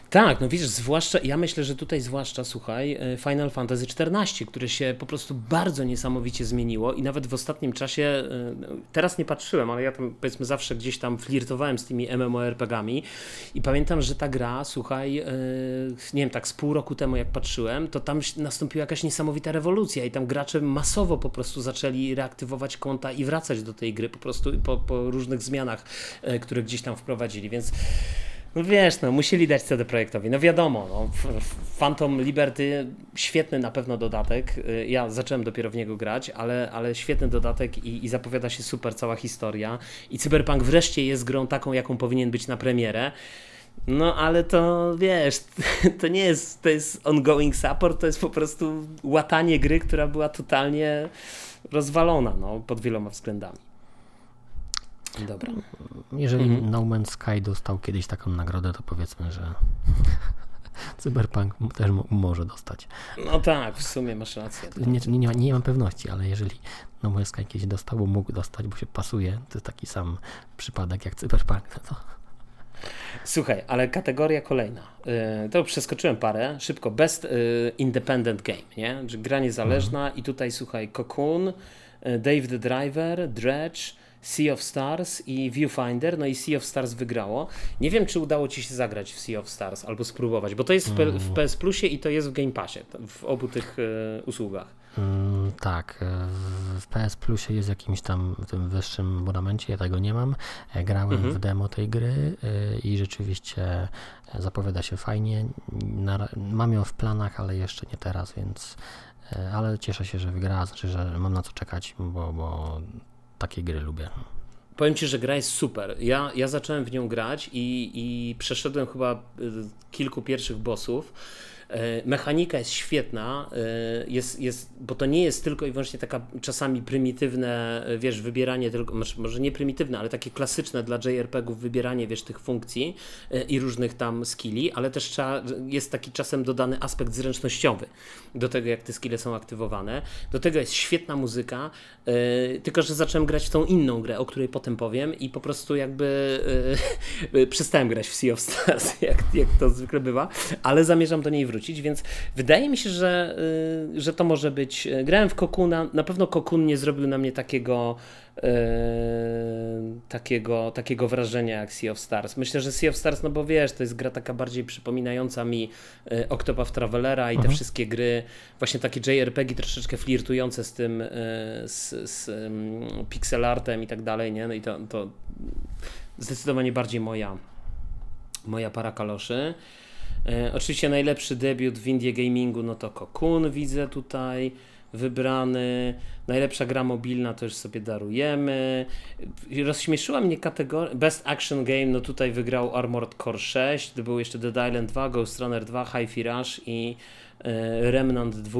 Tak, no widzisz, zwłaszcza, ja myślę, że tutaj zwłaszcza, słuchaj, e, Final Fantasy XIV, które się po prostu bardzo niesamowicie zmieniło i nawet w ostatnim czasie, e, teraz nie patrzyłem, ale ja tam powiedzmy zawsze gdzieś tam flirtowałem z tymi MMORPGami i pamiętam, że ta gra, słuchaj, e, nie wiem, tak z pół roku temu jak patrzyłem, to tam nastąpiła jakaś niesamowita rewolucja i tam gracze masowo po prostu zaczęli reaktywować konta i wracać do tej gry po prostu po, po różnych zmianach, które gdzieś tam wprowadzili, więc no wiesz, no musieli dać CD Projektowi. No wiadomo, no, Phantom Liberty świetny na pewno dodatek. Y, ja zacząłem dopiero w niego grać, ale, ale świetny dodatek i, i zapowiada się super cała historia. I Cyberpunk wreszcie jest grą taką, jaką powinien być na premierę. No ale to wiesz, to nie jest, to jest ongoing support, to jest po prostu łatanie gry, która była totalnie rozwalona no, pod wieloma względami. Dobra. Jeżeli mhm. No Man's Sky dostał kiedyś taką nagrodę, to powiedzmy, że Cyberpunk też może dostać. No tak, w sumie masz rację. Nie, nie, nie, nie mam pewności, ale jeżeli No Man's Sky kiedyś dostał, bo mógł dostać, bo się pasuje, to jest taki sam przypadek jak Cyberpunk, no to... Słuchaj, ale kategoria kolejna. Y, to przeskoczyłem parę. Szybko. Best y, Independent Game, nie? gra niezależna mhm. i tutaj słuchaj, Cocoon, y, Dave the Driver, Dredge, Sea of Stars i Viewfinder, no i Sea of Stars wygrało. Nie wiem, czy udało Ci się zagrać w Sea of Stars albo spróbować, bo to jest w, P- w PS Plusie i to jest w Game Passie, w obu tych e, usługach. Mm, tak, e, w PS Plusie jest jakimś tam w tym wyższym abonamencie, ja tego nie mam. E, grałem mhm. w demo tej gry i rzeczywiście zapowiada się fajnie. Mam ją w planach, ale jeszcze nie teraz, więc ale cieszę się, że wygrała, znaczy, że mam na co czekać, bo, bo takie gry lubię. Powiem Ci, że gra jest super. Ja, ja zacząłem w nią grać i, i przeszedłem chyba y, kilku pierwszych bossów mechanika jest świetna, e, jest, jest, bo to nie jest tylko i wyłącznie taka czasami prymitywne, e, wiesz, wybieranie tylko, może nie prymitywne, ale takie klasyczne dla JRPG-ów wybieranie, wiesz, tych funkcji i różnych tam skilli, ale też trzeba, jest taki czasem dodany aspekt zręcznościowy do tego, jak te skille są aktywowane. Do tego jest świetna muzyka, tylko, że zacząłem grać w tą inną grę, o której potem powiem i po prostu jakby przestałem grać w Sea of Stars, jak, jak to zwykle bywa, ale zamierzam do niej wrócić wrócić, więc wydaje mi się, że, y, że to może być. Y, grałem w Kokuna, na pewno Kokun nie zrobił na mnie takiego, yy, takiego, takiego wrażenia jak Sea of Stars. Myślę, że Sea of Stars, no bo wiesz, to jest gra taka bardziej przypominająca mi Octopath Travelera i te mhm. wszystkie gry, właśnie takie JRPG troszeczkę flirtujące z tym, z, z pixel artem i tak dalej, nie? No i to, to zdecydowanie bardziej moja, moja para kaloszy. E, oczywiście najlepszy debiut w Indie Gamingu, no to Cocoon widzę tutaj wybrany. Najlepsza gra mobilna to już sobie darujemy. Rozśmieszyła mnie kategoria Best Action Game, no tutaj wygrał Armored Core 6, to był jeszcze Dead Island 2, Ghost Runner 2, Hi-Fi Rush i e, Remnant 2.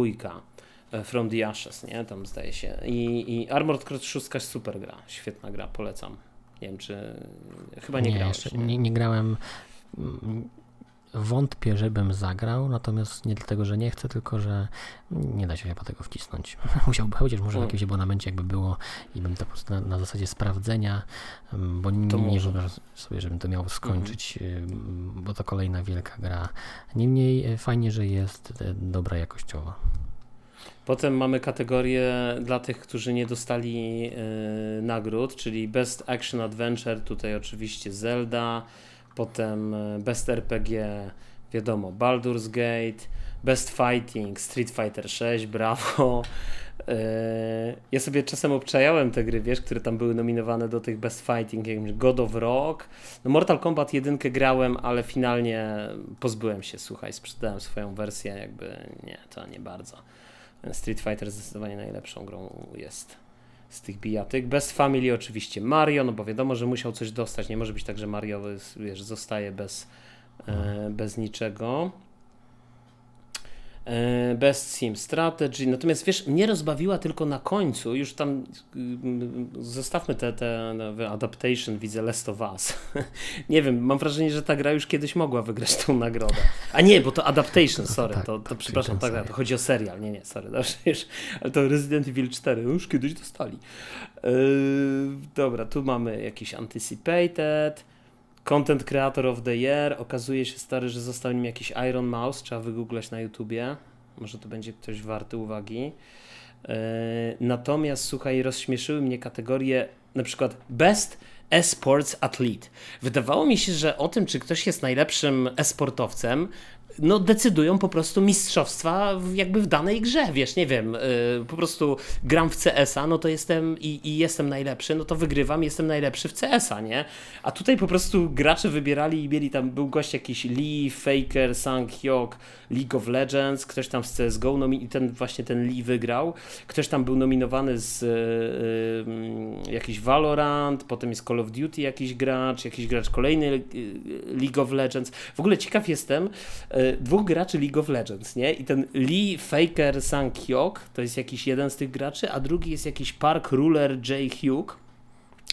E, From the Ashes, nie? Tam zdaje się. I, i Armored Core 6 super gra, świetna gra, polecam. Nie wiem, czy chyba nie, nie grałeś. Nie, nie grałem wątpię, żebym zagrał, natomiast nie dlatego, że nie chcę, tylko że nie da się chyba tego wcisnąć. Musiałbym, chociaż może w mm. jakimś abonamencie jakby było i bym to po prostu na, na zasadzie sprawdzenia, mm, bo nie, nie wyobrażam sobie, żebym to miał skończyć, mhm. bo to kolejna wielka gra. Niemniej e, fajnie, że jest e, dobra jakościowo. Potem mamy kategorię dla tych, którzy nie dostali yy, nagród, czyli Best Action Adventure, tutaj oczywiście Zelda, Potem e, Best RPG, wiadomo, Baldur's Gate, Best Fighting, Street Fighter 6, brawo. E, ja sobie czasem obczajałem te gry, wiesz, które tam były nominowane do tych Best Fighting, jak God of Rock. No Mortal Kombat 1 grałem, ale finalnie pozbyłem się, słuchaj, sprzedałem swoją wersję, jakby nie, to nie bardzo. Street Fighter zdecydowanie najlepszą grą jest z tych bijatyk. Bez Family oczywiście Mario, no bo wiadomo, że musiał coś dostać. Nie może być tak, że Mario wiesz, zostaje bez, e, bez niczego. E, Best Sim Strategy. Natomiast wiesz, mnie rozbawiła tylko na końcu, już tam mm, zostawmy te, te no, adaptation, widzę Last of Us. nie wiem, mam wrażenie, że ta gra już kiedyś mogła wygrać tą nagrodę. A nie, bo to adaptation, sorry, tak, to, to, to przepraszam, tak, to chodzi o serial. Nie, nie, sorry, dobrze, już, ale to Resident Evil 4 no już kiedyś dostali. Yy, dobra, tu mamy jakiś Anticipated. Content Creator of the Year. Okazuje się, stary, że został nim jakiś Iron Mouse. Trzeba wygooglać na YouTubie. Może to będzie ktoś warty uwagi. Yy, natomiast, słuchaj, rozśmieszyły mnie kategorie na przykład Best Esports Athlete. Wydawało mi się, że o tym, czy ktoś jest najlepszym esportowcem, no decydują po prostu mistrzostwa jakby w danej grze, wiesz, nie wiem, yy, po prostu gram w CS-a, no to jestem i, i, jestem najlepszy, no to wygrywam, jestem najlepszy w CS-a, nie? A tutaj po prostu gracze wybierali i mieli tam, był gość jakiś Lee, Faker, Sang Hyok, League of Legends, ktoś tam z CSGO, no i ten właśnie ten Lee wygrał, ktoś tam był nominowany z yy, yy, jakiś Valorant, potem jest Call of Duty jakiś gracz, jakiś gracz kolejny League of Legends. W ogóle ciekaw jestem, dwóch graczy League of Legends, nie? I ten Lee Faker Sang Hyok to jest jakiś jeden z tych graczy, a drugi jest jakiś Park Ruler Jay Hugh.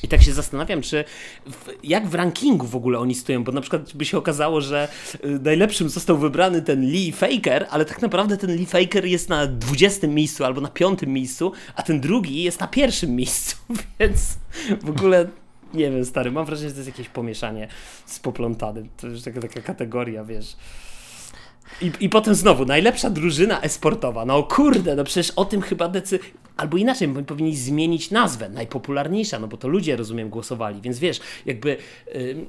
I tak się zastanawiam, czy w, jak w rankingu w ogóle oni stoją, bo na przykład by się okazało, że y, najlepszym został wybrany ten Lee Faker, ale tak naprawdę ten Lee Faker jest na 20 miejscu albo na piątym miejscu, a ten drugi jest na pierwszym miejscu, więc w ogóle nie wiem, stary, mam wrażenie, że to jest jakieś pomieszanie z poplątanym. To już taka, taka kategoria, wiesz. I, I potem znowu, najlepsza drużyna esportowa. No kurde, no przecież o tym chyba decy... Albo inaczej, powinni zmienić nazwę. Najpopularniejsza, no bo to ludzie, rozumiem, głosowali. Więc wiesz, jakby... Yy,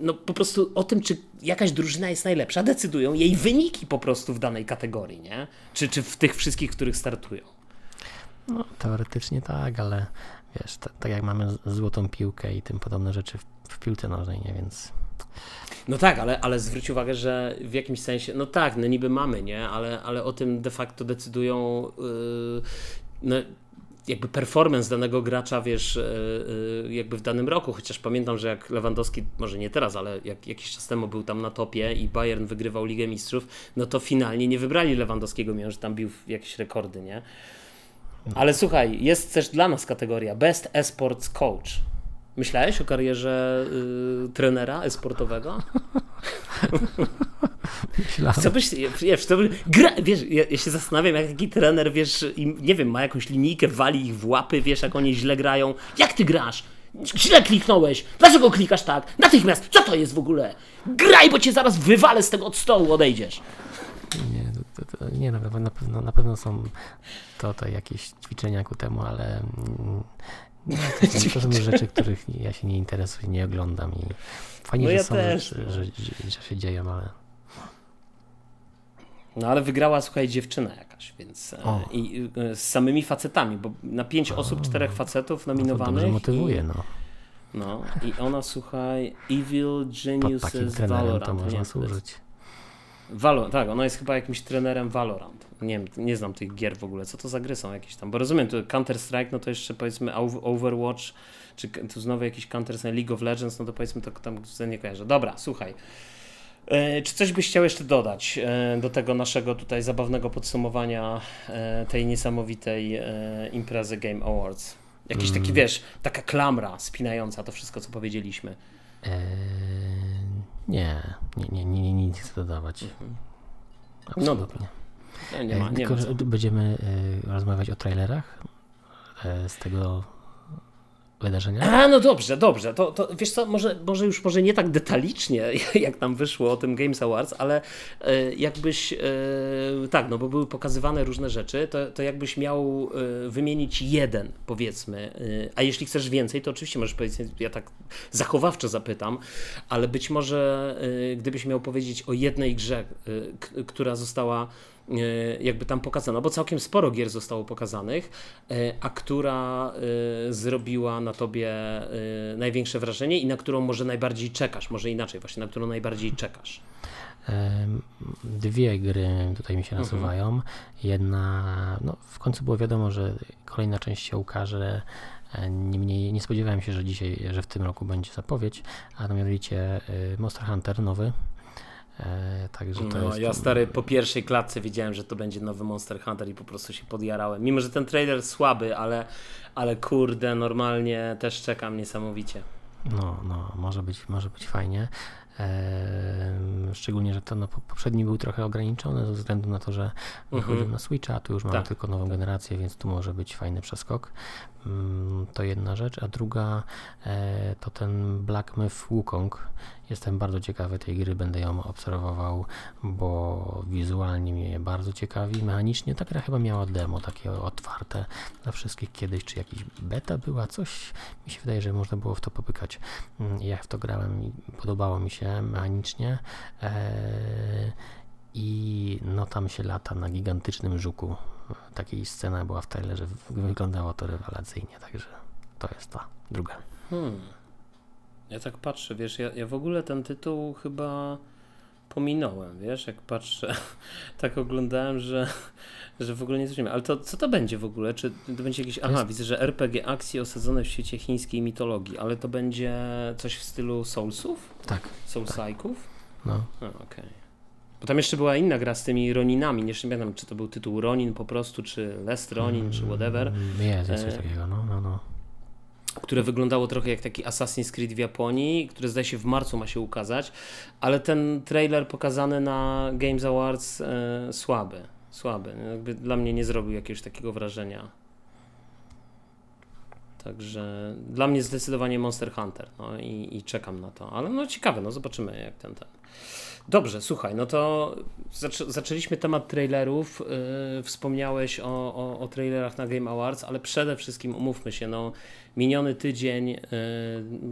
no po prostu o tym, czy jakaś drużyna jest najlepsza, decydują jej wyniki po prostu w danej kategorii, nie? Czy, czy w tych wszystkich, których startują. No teoretycznie tak, ale wiesz, tak jak mamy złotą piłkę i tym podobne rzeczy w, w piłce nożnej, nie? Więc no tak, ale, ale zwróć uwagę, że w jakimś sensie, no tak, no niby mamy, nie? Ale, ale o tym de facto decydują yy, no, jakby performance danego gracza, wiesz, yy, jakby w danym roku, chociaż pamiętam, że jak Lewandowski, może nie teraz, ale jak jakiś czas temu był tam na topie i Bayern wygrywał Ligę Mistrzów, no to finalnie nie wybrali Lewandowskiego, mimo że tam bił jakieś rekordy, nie? Ale słuchaj, jest też dla nas kategoria Best Esports Coach. Myślałeś o karierze y, trenera esportowego? Myślałem. Co byś, wiesz, to by, gra, wiesz, ja, ja, się zastanawiam, jak taki trener, wiesz, im, nie wiem, ma jakąś linijkę, wali ich w łapy, wiesz, jak oni źle grają. Jak ty grasz? Źle kliknąłeś. Dlaczego klikasz tak? Natychmiast. Co to jest w ogóle? Graj, bo cię zaraz wywalę z tego od stołu, odejdziesz. Nie, to, to, nie na, pewno, na pewno są to, to jakieś ćwiczenia ku temu, ale no, to, to są rzeczy, których ja się nie interesuję, nie oglądam i fajnie, no ja że są, też, że, że, że, że się dzieją, ale... No ale wygrała, słuchaj, dziewczyna jakaś, więc e, o. i e, z samymi facetami, bo na pięć o, osób, czterech facetów nominowanych. No to motywuje, i, no. No i ona, słuchaj, Evil Geniuses Valorant. to można służyć. Valorant, tak, ona jest chyba jakimś trenerem Valorant. Nie wiem, nie znam tych gier w ogóle. Co to za gry są jakieś tam? Bo rozumiem, to Counter-Strike, no to jeszcze powiedzmy Overwatch, czy tu znowu jakiś Counter-Strike, League of Legends, no to powiedzmy to tam nie kojarzę. Dobra, słuchaj. E, czy coś byś chciał jeszcze dodać e, do tego naszego tutaj zabawnego podsumowania e, tej niesamowitej imprezy Game Awards? Jakiś taki, mm. wiesz, taka klamra spinająca to wszystko, co powiedzieliśmy. Eee, nie, nie, nie, nie, nic chcę dodawać. Mhm. No dobra. Nie, nie ma, nie Tylko, ma będziemy rozmawiać o trailerach z tego wydarzenia? A, no dobrze, dobrze. To, to wiesz co, może, może już może nie tak detalicznie, jak tam wyszło o tym Games Awards, ale e, jakbyś, e, tak, no bo były pokazywane różne rzeczy, to, to jakbyś miał e, wymienić jeden, powiedzmy, a jeśli chcesz więcej, to oczywiście możesz powiedzieć, ja tak zachowawczo zapytam, ale być może gdybyś miał powiedzieć o jednej grze, która została jakby tam pokazano, bo całkiem sporo gier zostało pokazanych, e, a która e, zrobiła na tobie największe wrażenie i na którą może najbardziej czekasz, może inaczej, właśnie na którą najbardziej czekasz. Dwie gry tutaj mi się mhm. nasuwają. Mhm. Jedna, no w końcu było wiadomo, że kolejna część się ukaże. Niemniej nie spodziewałem się, że dzisiaj, że w tym roku będzie zapowiedź, a mianowicie Monster Hunter nowy, E, także to no, jest... Ja stary po pierwszej klatce wiedziałem, że to będzie nowy Monster Hunter i po prostu się podjarałem. Mimo, że ten trailer słaby, ale, ale kurde, normalnie też czekam niesamowicie. No, no, może być, może być fajnie. Szczególnie, że to no, poprzedni był trochę ograniczony ze względu na to, że wychodził mhm. na Switcha, a tu już mamy tak. tylko nową generację, więc tu może być fajny przeskok. Mm, to jedna rzecz, a druga e, to ten Black Myth Wukong. Jestem bardzo ciekawy tej gry, będę ją obserwował, bo wizualnie mnie bardzo ciekawi. Mechanicznie ta gra chyba miała demo takie otwarte dla wszystkich kiedyś, czy jakiś beta była, coś mi się wydaje, że można było w to popykać. Mm, ja w to grałem i podobało mi się mechanicznie. E, I no tam się lata na gigantycznym żuku takiej scena była w trailerze, wyglądało to rewelacyjnie, także to jest ta druga. Hmm. Ja tak patrzę, wiesz, ja, ja w ogóle ten tytuł chyba pominąłem, wiesz, jak patrzę, tak oglądałem, że, że w ogóle nie zrozumiałem. Ale to co to będzie w ogóle? Czy to będzie jakieś. Aha, widzę, że RPG akcji osadzone w świecie chińskiej mitologii, ale to będzie coś w stylu Soulsów? Tak. Soulsaików? Tak. No. Okej. Okay. Bo tam jeszcze była inna gra z tymi Roninami, nie pamiętam, czy to był tytuł Ronin po prostu, czy Lest Ronin, mm, czy whatever. Jest, jest coś e, takiego, no, no, no. Które wyglądało trochę jak taki Assassin's Creed w Japonii, które zdaje się w marcu ma się ukazać, ale ten trailer pokazany na Games Awards e, słaby, słaby. Jakby dla mnie nie zrobił jakiegoś takiego wrażenia. Także dla mnie zdecydowanie Monster Hunter no i, i czekam na to, ale no ciekawe, no zobaczymy jak ten ten. Dobrze, słuchaj, no to zaczę zaczęliśmy temat trailerów. Yy, wspomniałeś o, o, o, trailerach na Game Awards, ale przede wszystkim umówmy się, no miniony tydzień yy,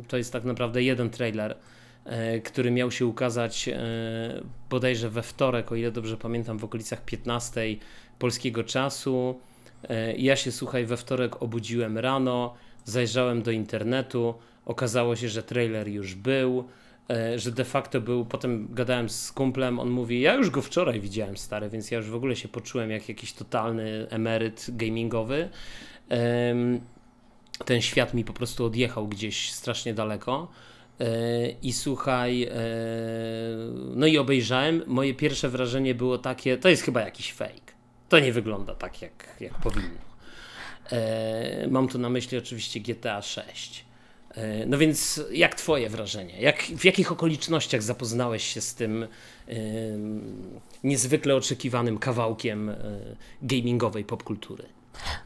to jest tak naprawdę jeden trailer, yy, który miał się ukazać bodajże we wtorek, o ile dobrze pamiętam, w okolicach 15 polskiego czasu. Ja się, słuchaj, we wtorek obudziłem rano, zajrzałem do internetu, okazało się, że trailer już był. E, że de facto był, potem gadałem z kumplem, on mówi, ja już go wczoraj widziałem stary, więc ja już w ogóle się poczułem jak jakiś totalny emeryt gamingowy. Ten świat mi po prostu odjechał gdzieś strasznie daleko. E, I słuchaj, e, no i obejrzałem. Moje pierwsze wrażenie było takie, to jest chyba jakiś fake. To nie wygląda tak, jak, jak powinno. Mam tu na myśli oczywiście GTA 6. E, no więc jak twoje wrażenie? Jak, w jakich okolicznościach zapoznałeś się z tym niezwykle oczekiwanym kawałkiem y, gamingowej popkultury?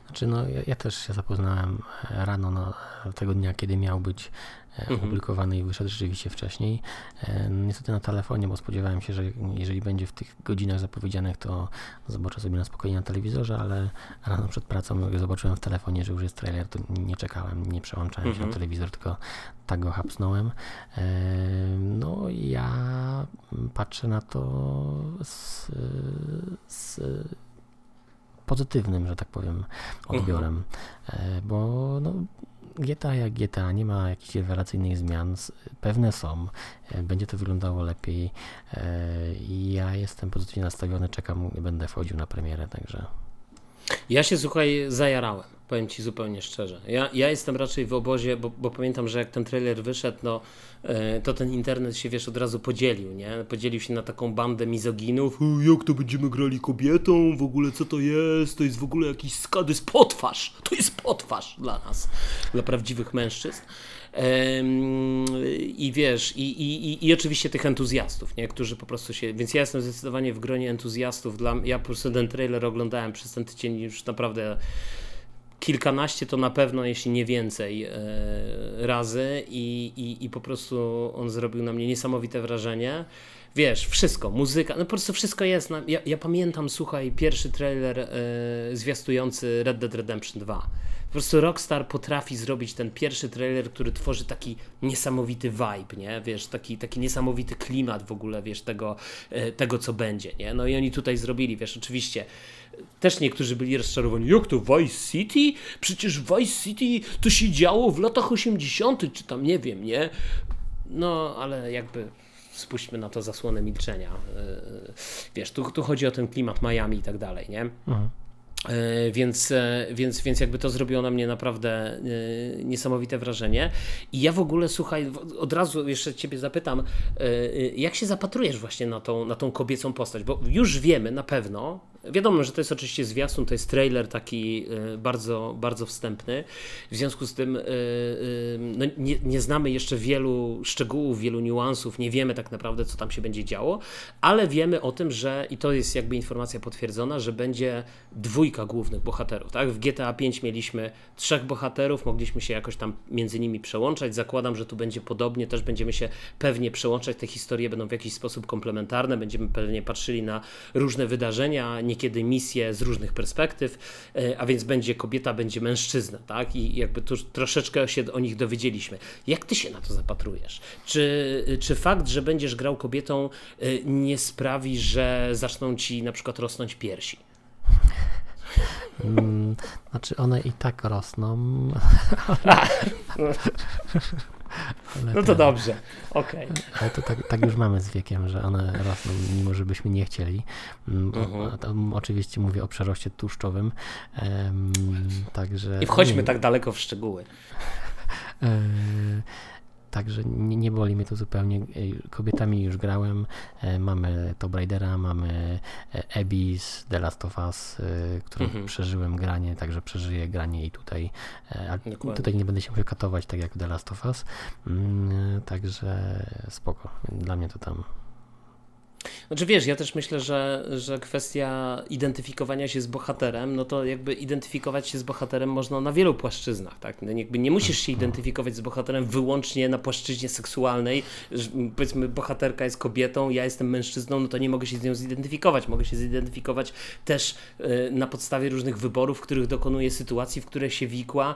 Znaczy no, ja, ja, też się zapoznałem rano no, tego dnia, kiedy miał być E. opublikowany i wyszedł rzeczywiście wcześniej. E, niestety na telefonie, bo spodziewałem się, że jeżeli będzie w tych godzinach zapowiedzianych, to zobaczę sobie na spokojnie na telewizorze, ale rano przed pracą, jak zobaczyłem w telefonie, że już jest trailer, to nie czekałem, nie przełączałem mhm. się na mhm. telewizor, tylko tak go hapsnąłem. E, no ja patrzę na to z, z pozytywnym, że tak powiem, odbiorem, mhm. bo no, GTA jak GTA, nie ma jakichś rewelacyjnych zmian, pewne są, e, będzie to wyglądało lepiej e, i ja jestem pozytywnie nastawiony, czekam, będę wchodził na premierę, także... Ja się, słuchaj, zajarałem powiem Ci zupełnie szczerze. Ja, ja jestem raczej w obozie, bo, bo pamiętam, że jak ten trailer wyszedł, no, e, to ten internet się, wiesz, od razu podzielił, nie? Podzielił się na taką bandę mizoginów. Jak to będziemy grali kobietą? W ogóle co to jest? To jest w ogóle jakiś skady, jest potwarz. To jest potwarz dla nas, dla prawdziwych mężczyzn. I wiesz, i, i, i, oczywiście tych entuzjastów, nie? którzy po prostu się. Więc ja jestem zdecydowanie w gronie entuzjastów. Dla, ja po prostu ten trailer oglądałem przez ten tydzień już naprawdę kilkanaście to na pewno, jeśli nie więcej e, razy i, i, i po prostu on zrobił na mnie niesamowite wrażenie. Wiesz, wszystko, muzyka, no po prostu wszystko jest. Ja, ja pamiętam, słuchaj, pierwszy trailer e, zwiastujący Red Dead Redemption 2. Po prostu Rockstar potrafi zrobić ten pierwszy trailer, który tworzy taki niesamowity vibe, nie? Wiesz, taki, taki niesamowity klimat w ogóle, wiesz, tego, e, tego co będzie, nie? No i oni tutaj zrobili, wiesz, oczywiście też niektórzy byli rozczarowani. Jak to Vice City? Przecież Vice City to się działo w latach 80., czy tam nie wiem, nie? No, ale jakby spuśćmy na to zasłonę milczenia. Yy, wiesz, tu, tu chodzi o ten klimat Miami i tak dalej, nie? Mhm. Yy, więc, yy, więc, więc jakby to zrobiło na mnie naprawdę niesamowite wrażenie. I ja w ogóle, słuchaj, od razu jeszcze Ciebie zapytam, jak się zapatrujesz właśnie na tą, na tą kobiecą postać? Bo już wiemy na pewno, Wiadomo, że to jest oczywiście zwiastun, to jest trailer taki y, bardzo, bardzo wstępny. W związku z tym y, y, no nie, nie, znamy jeszcze wielu szczegółów, wielu niuansów, nie wiemy tak naprawdę, co tam się będzie działo, ale wiemy o tym, że i to jest jakby informacja potwierdzona, że będzie dwójka głównych bohaterów. Tak? W GTA 5 mieliśmy trzech bohaterów, mogliśmy się jakoś tam między nimi przełączać. Zakładam, że tu będzie podobnie, też będziemy się pewnie przełączać. Te historie będą w jakiś sposób komplementarne, będziemy pewnie patrzyli na różne wydarzenia, niekiedy misje z różnych perspektyw, e, a więc będzie kobieta, będzie mężczyzna, tak? I jakby tu troszeczkę się o nich dowiedzieliśmy. Jak ty się na to zapatrujesz? Czy, czy fakt, że będziesz grał kobietą e, nie sprawi, że zaczną ci na przykład rosnąć piersi? Hmm, znaczy one i tak rosną. Ale no to ten, dobrze, okej. Okay. Ale to tak, tak, już mamy z wiekiem, że one rosną, mimo żebyśmy nie chcieli. Mm, mhm. oczywiście mówię o przeroście tłuszczowym. Um, także. I wchodźmy tak daleko w szczegóły. Także nie, nie boli mnie to zupełnie. Kobietami już grałem. E, mamy Tomb Raidera, mamy e, Abyss, The Last of Us, e, którą mhm. przeżyłem granie, także przeżyję granie i tutaj. Tutaj nie będę się musiał katować tak jak The Last of Us. Mm, także spoko. Dla mnie to tam znaczy wiesz, ja też myślę, że, że kwestia identyfikowania się z bohaterem, no to jakby identyfikować się z bohaterem można na wielu płaszczyznach, tak? No jakby nie musisz się identyfikować z bohaterem wyłącznie na płaszczyźnie seksualnej, że, powiedzmy bohaterka jest kobietą, ja jestem mężczyzną, no to nie mogę się z nią zidentyfikować, mogę się zidentyfikować też y, na podstawie różnych wyborów, których dokonuje sytuacji, w które się wikła.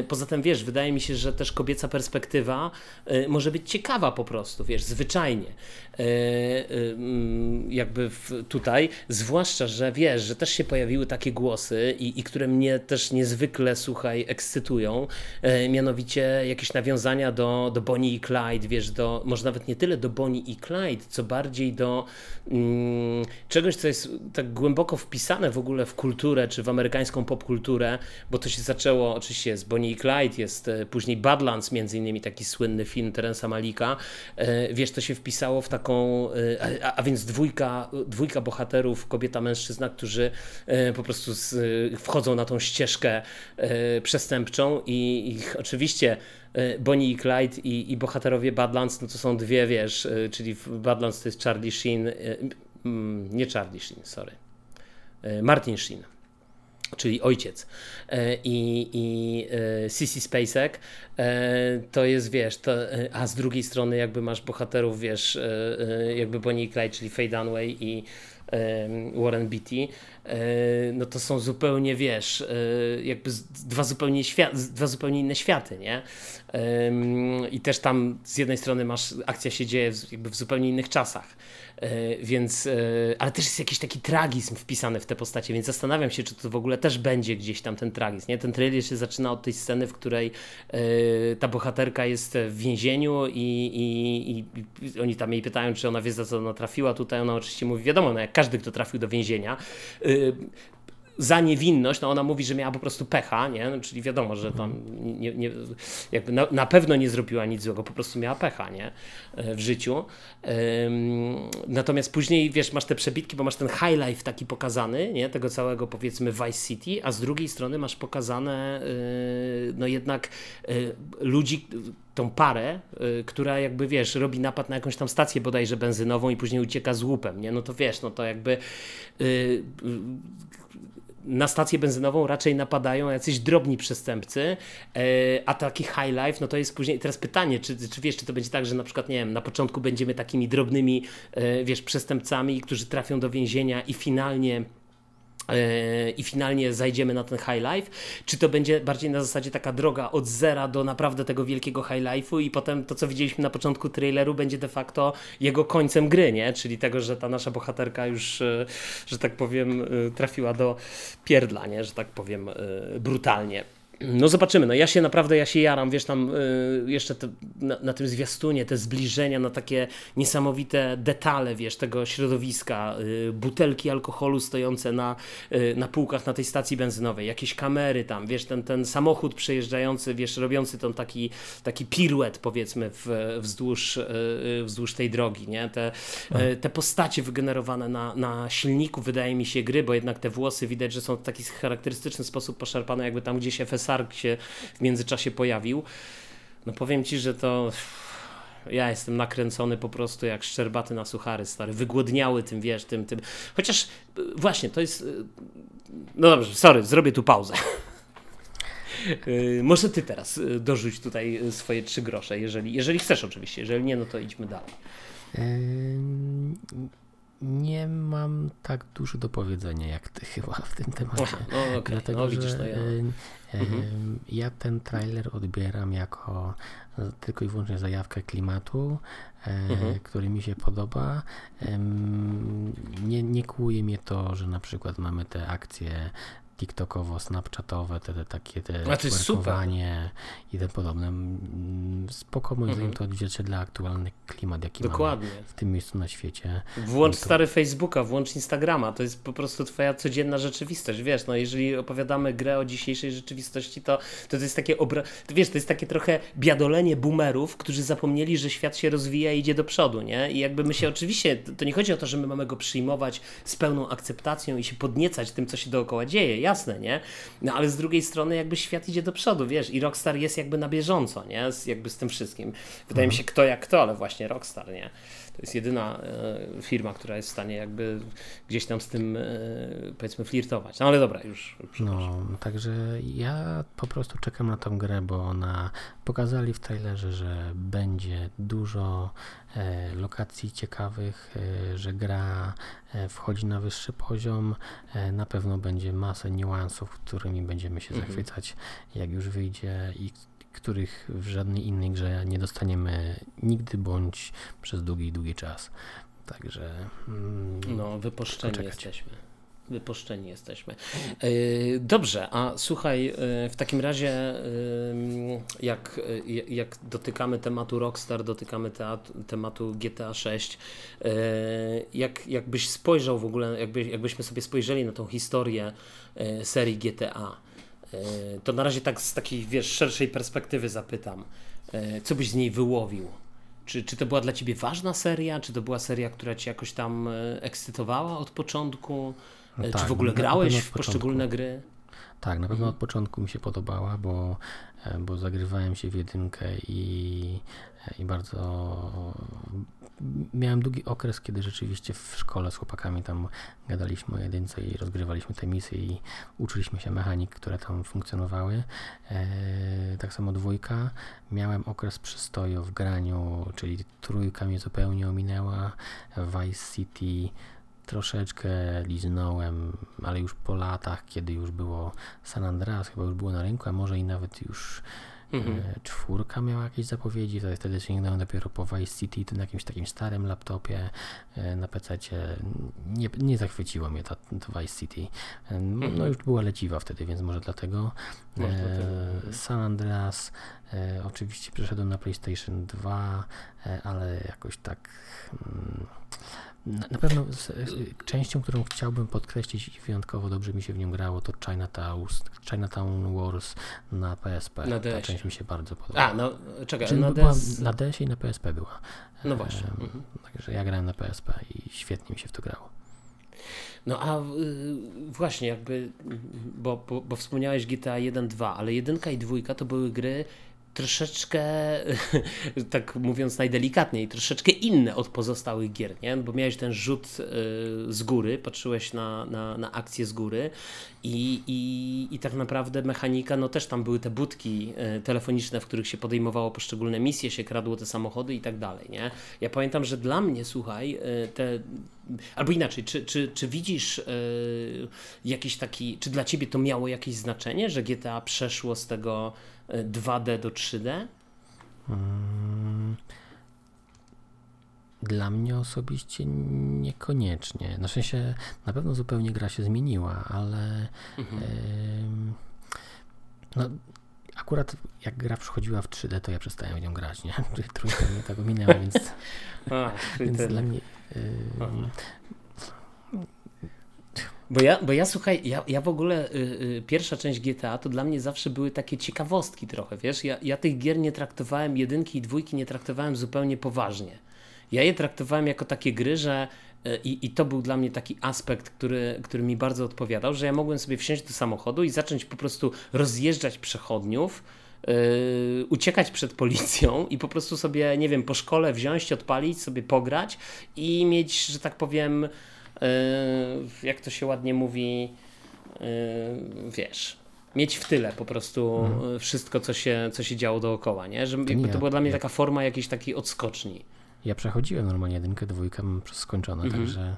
Y, poza tym wiesz, wydaje mi się, że też kobieca perspektywa y, może być ciekawa po prostu, wiesz, zwyczajnie. Mm, jakby tutaj, zwłaszcza, że wiesz, że też się pojawiły takie głosy i, i które mnie też niezwykle, słuchaj, ekscytują, e, mianowicie jakieś nawiązania do, do Bonnie i Clyde, wiesz, do, może nawet nie tyle do Bonnie i Clyde, co bardziej do mm, czegoś, co jest tak głęboko wpisane w ogóle w kulturę, czy w amerykańską popkulturę, bo to się zaczęło oczywiście z Bonnie i Clyde, jest e, później Badlands, między innymi taki słynny film Terensa Malika, e, wiesz, to się wpisało w taką, a, a więc dwójka, dwójka bohaterów, kobieta, mężczyzna, którzy e, po prostu z, wchodzą na tą ścieżkę e, przestępczą i ich oczywiście e, Bonnie i Clyde i, i bohaterowie Badlands, no to są dwie, wiesz, czyli Badlands to jest Charlie Sheen, nie Charlie Sheen, sorry, Martin Sheen czyli ojciec i, i Sissy Spacek, to jest, wiesz, to, a z drugiej strony jakby masz bohaterów, wiesz, jakby Bonnie i Clyde, czyli Faye Dunaway i Warren Beatty, no to są zupełnie, wiesz, jakby dwa zupełnie, świat, dwa zupełnie inne światy, nie? I też tam z jednej strony masz, akcja się dzieje jakby w zupełnie innych czasach, e, więc, e, ale też jest jakiś taki tragizm wpisany w te postacie, więc zastanawiam się, czy to w ogóle też będzie gdzieś tam ten tragizm, nie? Ten trailer się zaczyna od tej sceny, w której e, ta bohaterka jest w więzieniu i, i, i oni tam jej pytają, czy ona wie, za co ona trafiła, tutaj ona oczywiście mówi, wiadomo, no jak każdy, kto trafił do więzienia, za niewinność, no ona mówi, że miała po prostu pecha, nie? No, czyli wiadomo, że tam nie, nie, jakby na, na, pewno nie zrobiła nic złego, po prostu miała pecha, nie? E, w życiu. Natomiast później, wiesz, masz te przebitki, bo masz ten high life taki pokazany, nie? Tego całego, powiedzmy, Vice City, a z drugiej strony masz pokazane, e, no jednak e, ludzi, tą parę, która jakby, wiesz, robi napad na jakąś tam stację bodajże benzynową i później ucieka z łupem, nie? No to wiesz, no to jakby na stację benzynową raczej napadają jacyś drobni przestępcy, e, a taki high life, no to jest później, teraz pytanie, czy, czy wiesz, czy to będzie tak, że na przykład, nie wiem, na początku będziemy takimi drobnymi, e, wiesz, przestępcami, którzy trafią do więzienia i finalnie i finalnie zajdziemy na ten high life, czy to będzie bardziej na zasadzie taka droga od zera do naprawdę tego wielkiego high life'u i potem to, co widzieliśmy na początku traileru, będzie de facto jego końcem gry, nie? Czyli tego, że ta nasza bohaterka już, e, że tak powiem, e, trafiła do pierdla, nie? Że tak powiem brutalnie. No zobaczymy, no ja się naprawdę, ja się jaram, wiesz, tam y, jeszcze te, na, na, tym zwiastunie te zbliżenia, na takie niesamowite detale, wiesz, tego środowiska, y, butelki alkoholu stojące na, y, na półkach na tej stacji benzynowej, jakieś kamery tam, wiesz, ten, ten samochód przejeżdżający, wiesz, robiący ten taki, taki piruet, powiedzmy, w, wzdłuż, wzdłuż tej drogi, nie, te, te postacie wygenerowane na, na silniku, wydaje mi się, gry, bo jednak te włosy widać, że są w taki charakterystyczny sposób poszarpane, jakby tam gdzieś FSR Sark się w międzyczasie pojawił. No powiem ci, że to ja jestem nakręcony po prostu jak szczerbaty na suchary, stary. Wygłodniały tym, wiesz, tym, tym. Chociaż właśnie, to jest... No dobrze, sorry, zrobię tu pauzę. Y, może ty teraz y, dorzuć tutaj swoje trzy grosze, jeżeli, jeżeli chcesz oczywiście. Jeżeli nie, no to idźmy dalej. Nie mam tak dużo do powiedzenia jak ty chyba w tym temacie. No, okay. Dlatego, no, widzisz, że ja. Mhm. ja ten trailer odbieram jako tylko i wyłącznie zajawkę klimatu, e, mhm. który mi się podoba. Nie, nie kłuje mnie to, że na przykład mamy te akcje TikTokowo-snapchatowe, te, te takie te twerkowanie i te podobne. Spoko moim zdaniem to odzwierciedla aktualny klimat, jaki Dokładnie. mamy w tym miejscu na świecie. Włącz to... stary Facebooka, włącz Instagrama, to jest po prostu twoja codzienna rzeczywistość, wiesz, no jeżeli opowiadamy grę o dzisiejszej rzeczywistości, to to, to jest takie obra... wiesz, to jest takie trochę biadolenie boomerów, którzy zapomnieli, że świat się rozwija i idzie do przodu, nie? I jakby my się oczywiście, to nie chodzi o to, że my mamy go przyjmować z pełną akceptacją i się podniecać tym, co się dookoła dzieje jasne, nie? No ale z drugiej strony jakby świat idzie do przodu, wiesz, i Rockstar jest jakby na bieżąco, nie? Z, jakby z tym wszystkim. Wydaje mhm. mi się kto jak kto, ale właśnie Rockstar, nie? To jest jedyna e, firma, która jest w stanie jakby gdzieś tam z tym e, powiedzmy flirtować. No ale dobra, już. No, także ja po prostu czekam na tą grę, bo ona pokazali w trailerze, że będzie dużo e, lokacji ciekawych, że gra wchodzi na wyższy poziom. Na pewno będzie masę niuansów, którymi będziemy się mhm. zachwycać, jak już wyjdzie i których w żadnej innej grze nie dostaniemy nigdy bądź przez długi, długi czas. Także. Mm, no, wypuszczeni jesteśmy. Wypuszczeni jesteśmy. E, dobrze, a słuchaj, e, w takim razie, e, jak, jak dotykamy tematu Rockstar, dotykamy tematu GTA 6, jak, jakbyś spojrzał w ogóle, jakby, jakbyśmy sobie spojrzeli na tą historię serii GTA, to na razie tak z takiej, wiesz, szerszej perspektywy zapytam, e, co byś z niej wyłowił? Czy, czy to była dla ciebie ważna seria? Czy to była seria, która cię jakoś tam e, ekscytowała od początku? No tak, czy w ogóle grałeś w poszczególne gry? Tak, na pewno mhm. od początku mi się podobała, bo, bo zagrywałem się w jedynkę i, i bardzo miałem długi okres, kiedy rzeczywiście w szkole z chłopakami tam gadaliśmy o jedynce i rozgrywaliśmy te misje i uczyliśmy się mechanik, które tam funkcjonowały. E, tak samo dwójka. Miałem okres przystoju w graniu, czyli trójka mnie zupełnie ominęła. Vice City troszeczkę liznąłem, ale już po latach, kiedy już było San Andreas, chyba już było na rynku, a może i nawet już Mhm. E, czwórka miała jakieś zapowiedzi, to wtedy sięgnąłem dopiero po Vice City, na jakimś takim starym laptopie e, na PC. Nie, nie zachwyciło mnie to, to Vice City. E, no mhm. już była leciwa wtedy, więc może dlatego. E, San Andreas oczywiście przeszedłem na PlayStation 2, e, ale jakoś tak. Na, pewno częścią, którą chciałbym podkreślić i wyjątkowo dobrze mi się w nią grało, to Chinatown, Chinatown Wars na PSP. Na DS. Ta część mi się bardzo podoba. A, no czekaj, na DS... na DS i na PSP była. No właśnie. Mhm. Także ja grałem na PSP i świetnie mi się w to grało. No a y, właśnie jakby, bo, bo, bo wspomniałeś GTA 1, 2, ale jedynka i dwójka to były gry troszeczkę, tak mówiąc najdelikatniej, troszeczkę inne od pozostałych gier, nie? Bo miałeś ten rzut y, z góry, patrzyłeś na, na, na akcję z góry i, i, i tak naprawdę mechanika, no też tam były te budki y, telefoniczne, w których się podejmowało poszczególne misje, się kradło te samochody i tak dalej, nie? Ja pamiętam, że dla mnie, słuchaj, y, te Albo inaczej, czy, czy, czy widzisz jakiś taki, czy dla ciebie to miało jakieś znaczenie, że GTA przeszło z tego 2D do 3D? Hmm. Dla mnie osobiście niekoniecznie. Na sensie na pewno zupełnie gra się zmieniła, ale mhm. No, akurat jak gra przychodziła w 3D, to ja przestałem w nią grać, nie? Trójka mnie tak ominęła, więc, A, więc dla mnie... Yy, bo ja, bo ja słuchaj, ja, ja w ogóle y, y, pierwsza część GTA to dla mnie zawsze były takie ciekawostki trochę, wiesz? Ja, ja tych gier nie traktowałem, jedynki i dwójki nie traktowałem zupełnie poważnie. Ja je traktowałem jako takie gry, że y, i, I to był dla mnie taki aspekt, który, który mi bardzo odpowiadał, że ja mogłem sobie wsiąść do samochodu i zacząć po prostu rozjeżdżać przechodniów, yy, uciekać przed policją i po prostu sobie, nie wiem, po szkole wziąć, odpalić, sobie pograć i mieć, że tak powiem, jak to się ładnie mówi, y, wiesz, mieć w tyle po prostu mhm. wszystko, co się, co się działo dookoła, nie? Że to, nie, to była dla mnie ja... taka forma jakiejś takiej odskoczni. Ja przechodziłem normalnie jedynkę, dwójkę skończone, mhm. także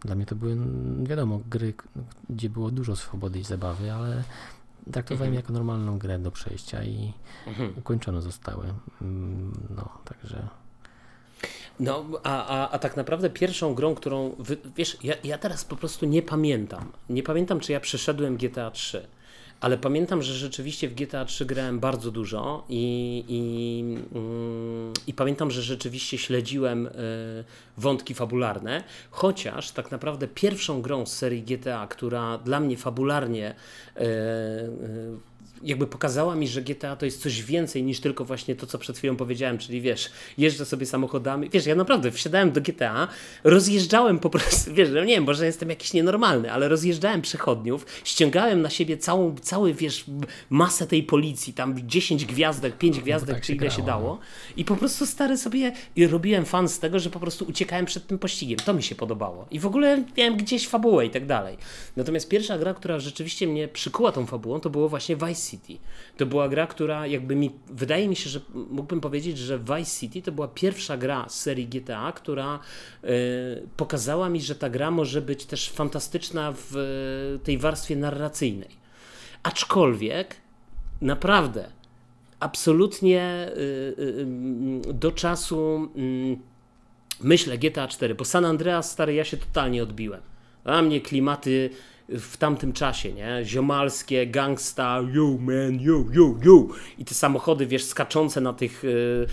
dla mnie to były, wiadomo, gry, gdzie było dużo swobody i zabawy, ale traktowałem mhm. jako normalną grę do przejścia i mhm. ukończone zostały. Mm, no, także... No, a, a, a tak naprawdę pierwszą grą, którą. Wy, wiesz, ja, ja teraz po prostu nie pamiętam. Nie pamiętam, czy ja przeszedłem GTA 3. Ale pamiętam, że rzeczywiście w GTA 3 grałem bardzo dużo i, i, mm, i pamiętam, że rzeczywiście śledziłem y, wątki fabularne, chociaż tak naprawdę pierwszą grą z serii GTA, która dla mnie fabularnie y, y, jakby pokazała mi, że GTA to jest coś więcej niż tylko właśnie to, co przed chwilą powiedziałem, czyli wiesz, jeżdżę sobie samochodami, wiesz, ja naprawdę wsiadałem do GTA, rozjeżdżałem po prostu, wiesz, no nie wiem, może jestem jakiś nienormalny, ale rozjeżdżałem przechodniów, ściągałem na siebie całą, cały, wiesz, masę tej policji, tam 10 gwiazdek, 5 no gwiazdek, tak czy ile się dało no. i po prostu stary sobie robiłem fan z tego, że po prostu uciekałem przed tym pościgiem, to mi się podobało i w ogóle miałem gdzieś fabułę i tak dalej. Natomiast pierwsza gra, która rzeczywiście mnie przykuła tą fabułą, to było właśnie Vice City. To była gra, która jakby mi, wydaje mi się, że mógłbym powiedzieć, że Vice City to była pierwsza gra z serii GTA, która y, pokazała mi, że ta gra może być też fantastyczna w y, tej warstwie narracyjnej. Aczkolwiek naprawdę absolutnie y, do czasu mm, myślę GTA 4, bo San Andreas stary ja się totalnie odbiłem. A mnie klimaty w tamtym czasie, nie? Ziomalskie, gangsta, yo man, yo, yo, yo. I te samochody, wiesz, skaczące na tych, yy,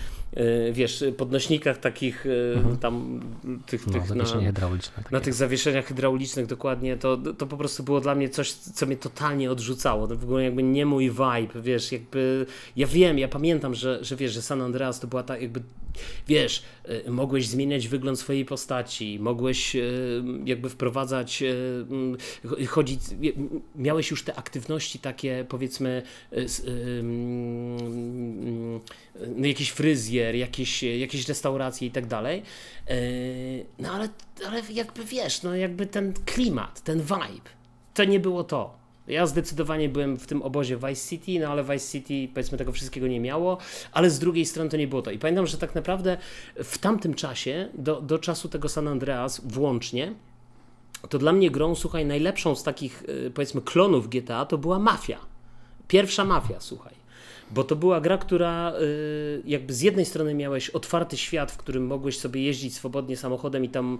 wiesz, podnośnikach takich yy, mhm. tam, tych, no, tych na, hydrauliczne, na tych zawieszeniach hydraulicznych dokładnie, to, to po prostu było dla mnie coś, co mnie totalnie odrzucało. To w ogóle jakby nie mój vibe, wiesz, jakby, ja wiem, ja pamiętam, że, że wiesz, że San Andreas to była ta jakby wiesz, y, mogłeś zmieniać wygląd swojej postaci, mogłeś jakby wprowadzać, chodzić, miałeś już te aktywności takie powiedzmy no jakiś fryzjer, jakieś, jakieś restauracje i tak dalej. No ale, ale jakby wiesz, no jakby ten klimat, ten vibe, to nie było to. Ja zdecydowanie byłem w tym obozie Vice City, no ale Vice City powiedzmy tego wszystkiego nie miało, ale z drugiej strony to nie było to. I pamiętam, że tak naprawdę w tamtym czasie, do, do czasu tego San Andreas włącznie, to dla mnie grą, słuchaj, najlepszą z takich y, powiedzmy klonów GTA to była Mafia. Pierwsza Mafia, słuchaj bo to była gra, która y, jakby z jednej strony miałeś otwarty świat, w którym mogłeś sobie jeździć swobodnie samochodem i tam,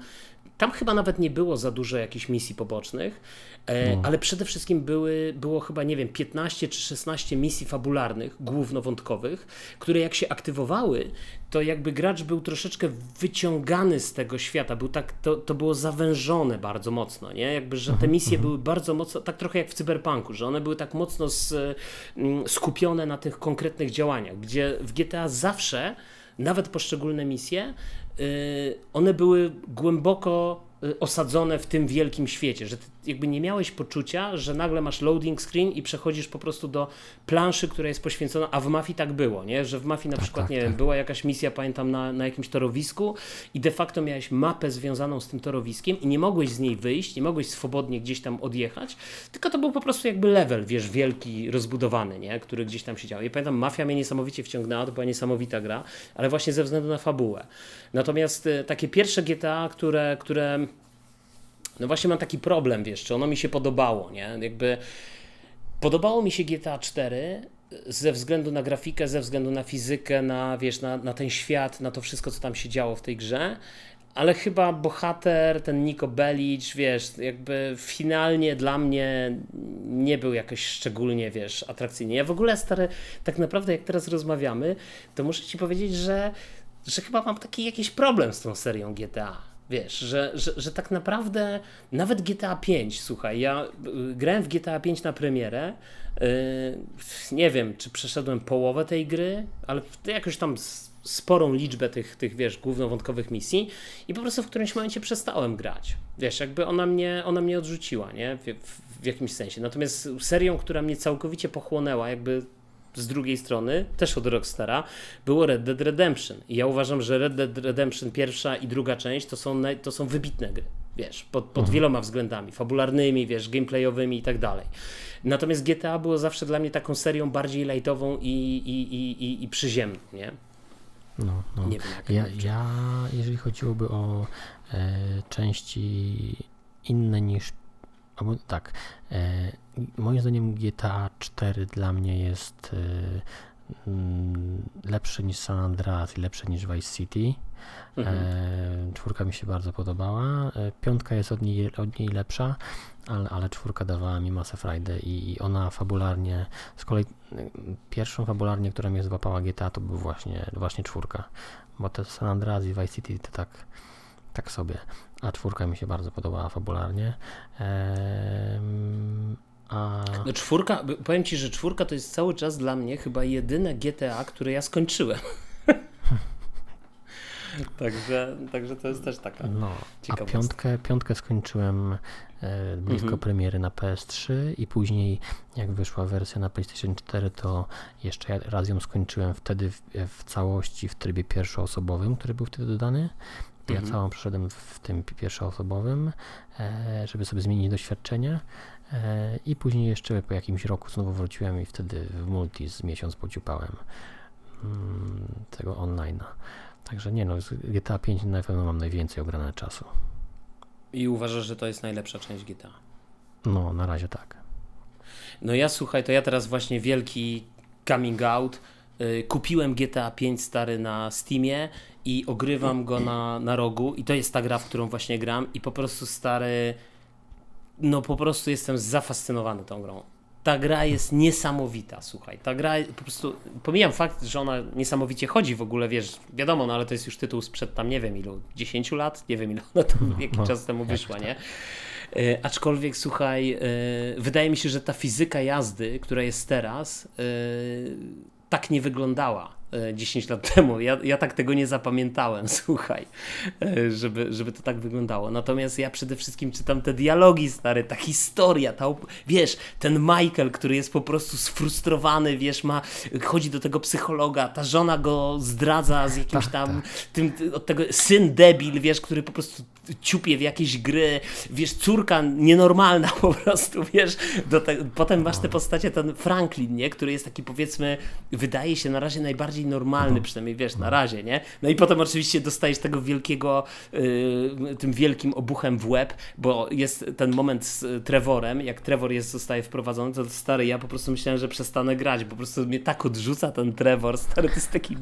tam chyba nawet nie było za dużo jakichś misji pobocznych, e, no. ale przede wszystkim były, było chyba, nie wiem, 15 czy 16 misji fabularnych, głównowątkowych, które jak się aktywowały, to jakby gracz był troszeczkę wyciągany z tego świata, był tak, to, to było zawężone bardzo mocno, nie? Jakby, że te misje mhm. były bardzo mocno, tak trochę jak w Cyberpunku, że one były tak mocno z, mm, skupione na tych konkretnych działaniach, gdzie w GTA zawsze, nawet poszczególne misje, yy, one były głęboko Y, osadzone w tym wielkim świecie, że jakby nie miałeś poczucia, że nagle masz loading screen i przechodzisz po prostu do planszy, która jest poświęcona, a w Mafii tak było, nie? że w Mafii na tak, przykład, tak, nie tak. była jakaś misja, pamiętam, na, na jakimś torowisku i de facto miałeś mapę związaną z tym torowiskiem i nie mogłeś z niej wyjść, nie mogłeś swobodnie gdzieś tam odjechać, tylko to był po prostu jakby level, wiesz, wielki, rozbudowany, nie? który gdzieś tam się działo. I pamiętam, Mafia mnie niesamowicie wciągnęła, to była niesamowita gra, ale właśnie ze względu na fabułę. Natomiast y, takie pierwsze GTA, które, które no właśnie mam taki problem, wiesz, czy ono mi się podobało, nie? Jakby podobało mi się GTA 4 ze względu na grafikę, ze względu na fizykę, na, wiesz, na, na ten świat, na to wszystko, co tam się działo w tej grze, ale chyba bohater, ten Niko Bellic, wiesz, jakby finalnie dla mnie nie był jakoś szczególnie, wiesz, atrakcyjny. Ja w ogóle, stary, tak naprawdę jak teraz rozmawiamy, to muszę ci powiedzieć, że, że chyba mam taki jakiś problem z tą serią GTA. Wiesz, że, że, że tak naprawdę nawet GTA 5, słuchaj, ja y, grałem w GTA 5 na premierę, yy, nie wiem, czy przeszedłem połowę tej gry, ale jakoś tam sporą liczbę tych, tych, wiesz, głównowątkowych misji i po prostu w którymś momencie przestałem grać. Wiesz, jakby ona mnie, ona mnie odrzuciła, nie? W, w, w jakimś sensie. Natomiast serią, która mnie całkowicie pochłonęła, jakby z drugiej strony, też od Rockstara, było Red Dead Redemption. I ja uważam, że Red Dead Redemption pierwsza i druga część to są, to są wybitne gry, wiesz, pod, pod mhm. wieloma względami, fabularnymi, wiesz, gameplayowymi i tak dalej. Natomiast GTA było zawsze dla mnie taką serią bardziej lightową i, i, i, i, i przyziemną, nie? No, no. Nie wiem, jak ja, ja, jeżeli chodziłoby o e, części inne niż. Albo tak. E, moim zdaniem GTA 4 dla mnie jest e, mm, lepsze niż San Andreas i lepsze niż Vice City. Mhm. E, czwórka mi się bardzo podobała. E, piątka jest od niej, od niej lepsza, ale, ale czwórka dawała mi masę frajdy i, i ona fabularnie, z kolei pierwszą fabularnie, która mnie złapała GTA to był właśnie, właśnie czwórka, bo te San Andreas i Vice City to tak, tak sobie, a czwórka mi się bardzo podobała fabularnie. A... No czwórka, powiem Ci, że czwórka to jest cały czas dla mnie chyba jedyne GTA, które ja skończyłem. Także, także to jest też taka no, A piątkę, piątkę skończyłem e, blisko mhm. premiery na PS3 i później jak wyszła wersja na PlayStation 4 to jeszcze raz ją skończyłem wtedy w, w całości w trybie pierwszoosobowym, który był wtedy dodany. Ja mhm. całą przeszedłem w tym pierwszoosobowym, e, żeby sobie zmienić doświadczenie e, i później jeszcze po jakimś roku znowu wróciłem i wtedy w multi z miesiąc pociupałem mm, tego online'a. Także nie no, z GTA 5 na pewno mam najwięcej ograne czasu. I uważasz, że to jest najlepsza część GTA? No, na razie tak. No ja słuchaj, to ja teraz właśnie wielki coming out. Yy, kupiłem GTA 5 stary na Steamie i ogrywam go na, na rogu i to jest ta gra, w którą właśnie gram i po prostu stary no po prostu jestem zafascynowany tą grą ta gra jest niesamowita, słuchaj. Ta gra po prostu, pomijam fakt, że ona niesamowicie chodzi w ogóle, wiesz, wiadomo, no ale to jest już tytuł sprzed tam nie wiem ilu, 10 lat, nie wiem ile ona tam no, jakiś no, czas temu wyszła, nie? E, aczkolwiek, słuchaj, e, wydaje mi się, że ta fizyka jazdy, która jest teraz, tak nie wyglądała 10 e, lat temu. Ja, ja tak tego nie zapamiętałem, słuchaj, e, żeby, żeby to tak wyglądało. Natomiast ja przede wszystkim czytam te dialogi stare, ta historia, ta, wiesz, ten Michael, który jest po prostu sfrustrowany, wiesz, ma, chodzi do tego psychologa, ta żona go zdradza z jakimś tak, tam, tak. tym, od tego, syn debil, wiesz, który po prostu ciupie w jakieś gry, wiesz, córka nienormalna po prostu, wiesz, te, potem masz te no. postacie, ten Franklin, nie, który jest taki powiedzmy, wydaje się na razie najbardziej normalny, mhm. przynajmniej wiesz, na razie, nie, no i potem oczywiście dostajesz tego wielkiego, y, tym wielkim obuchem w łeb, bo jest ten moment z Trevorem, jak Trevor jest, zostaje wprowadzony, to stary, ja po prostu myślałem, że przestanę grać, po prostu mnie tak odrzuca ten Trevor, stary, to jest taki,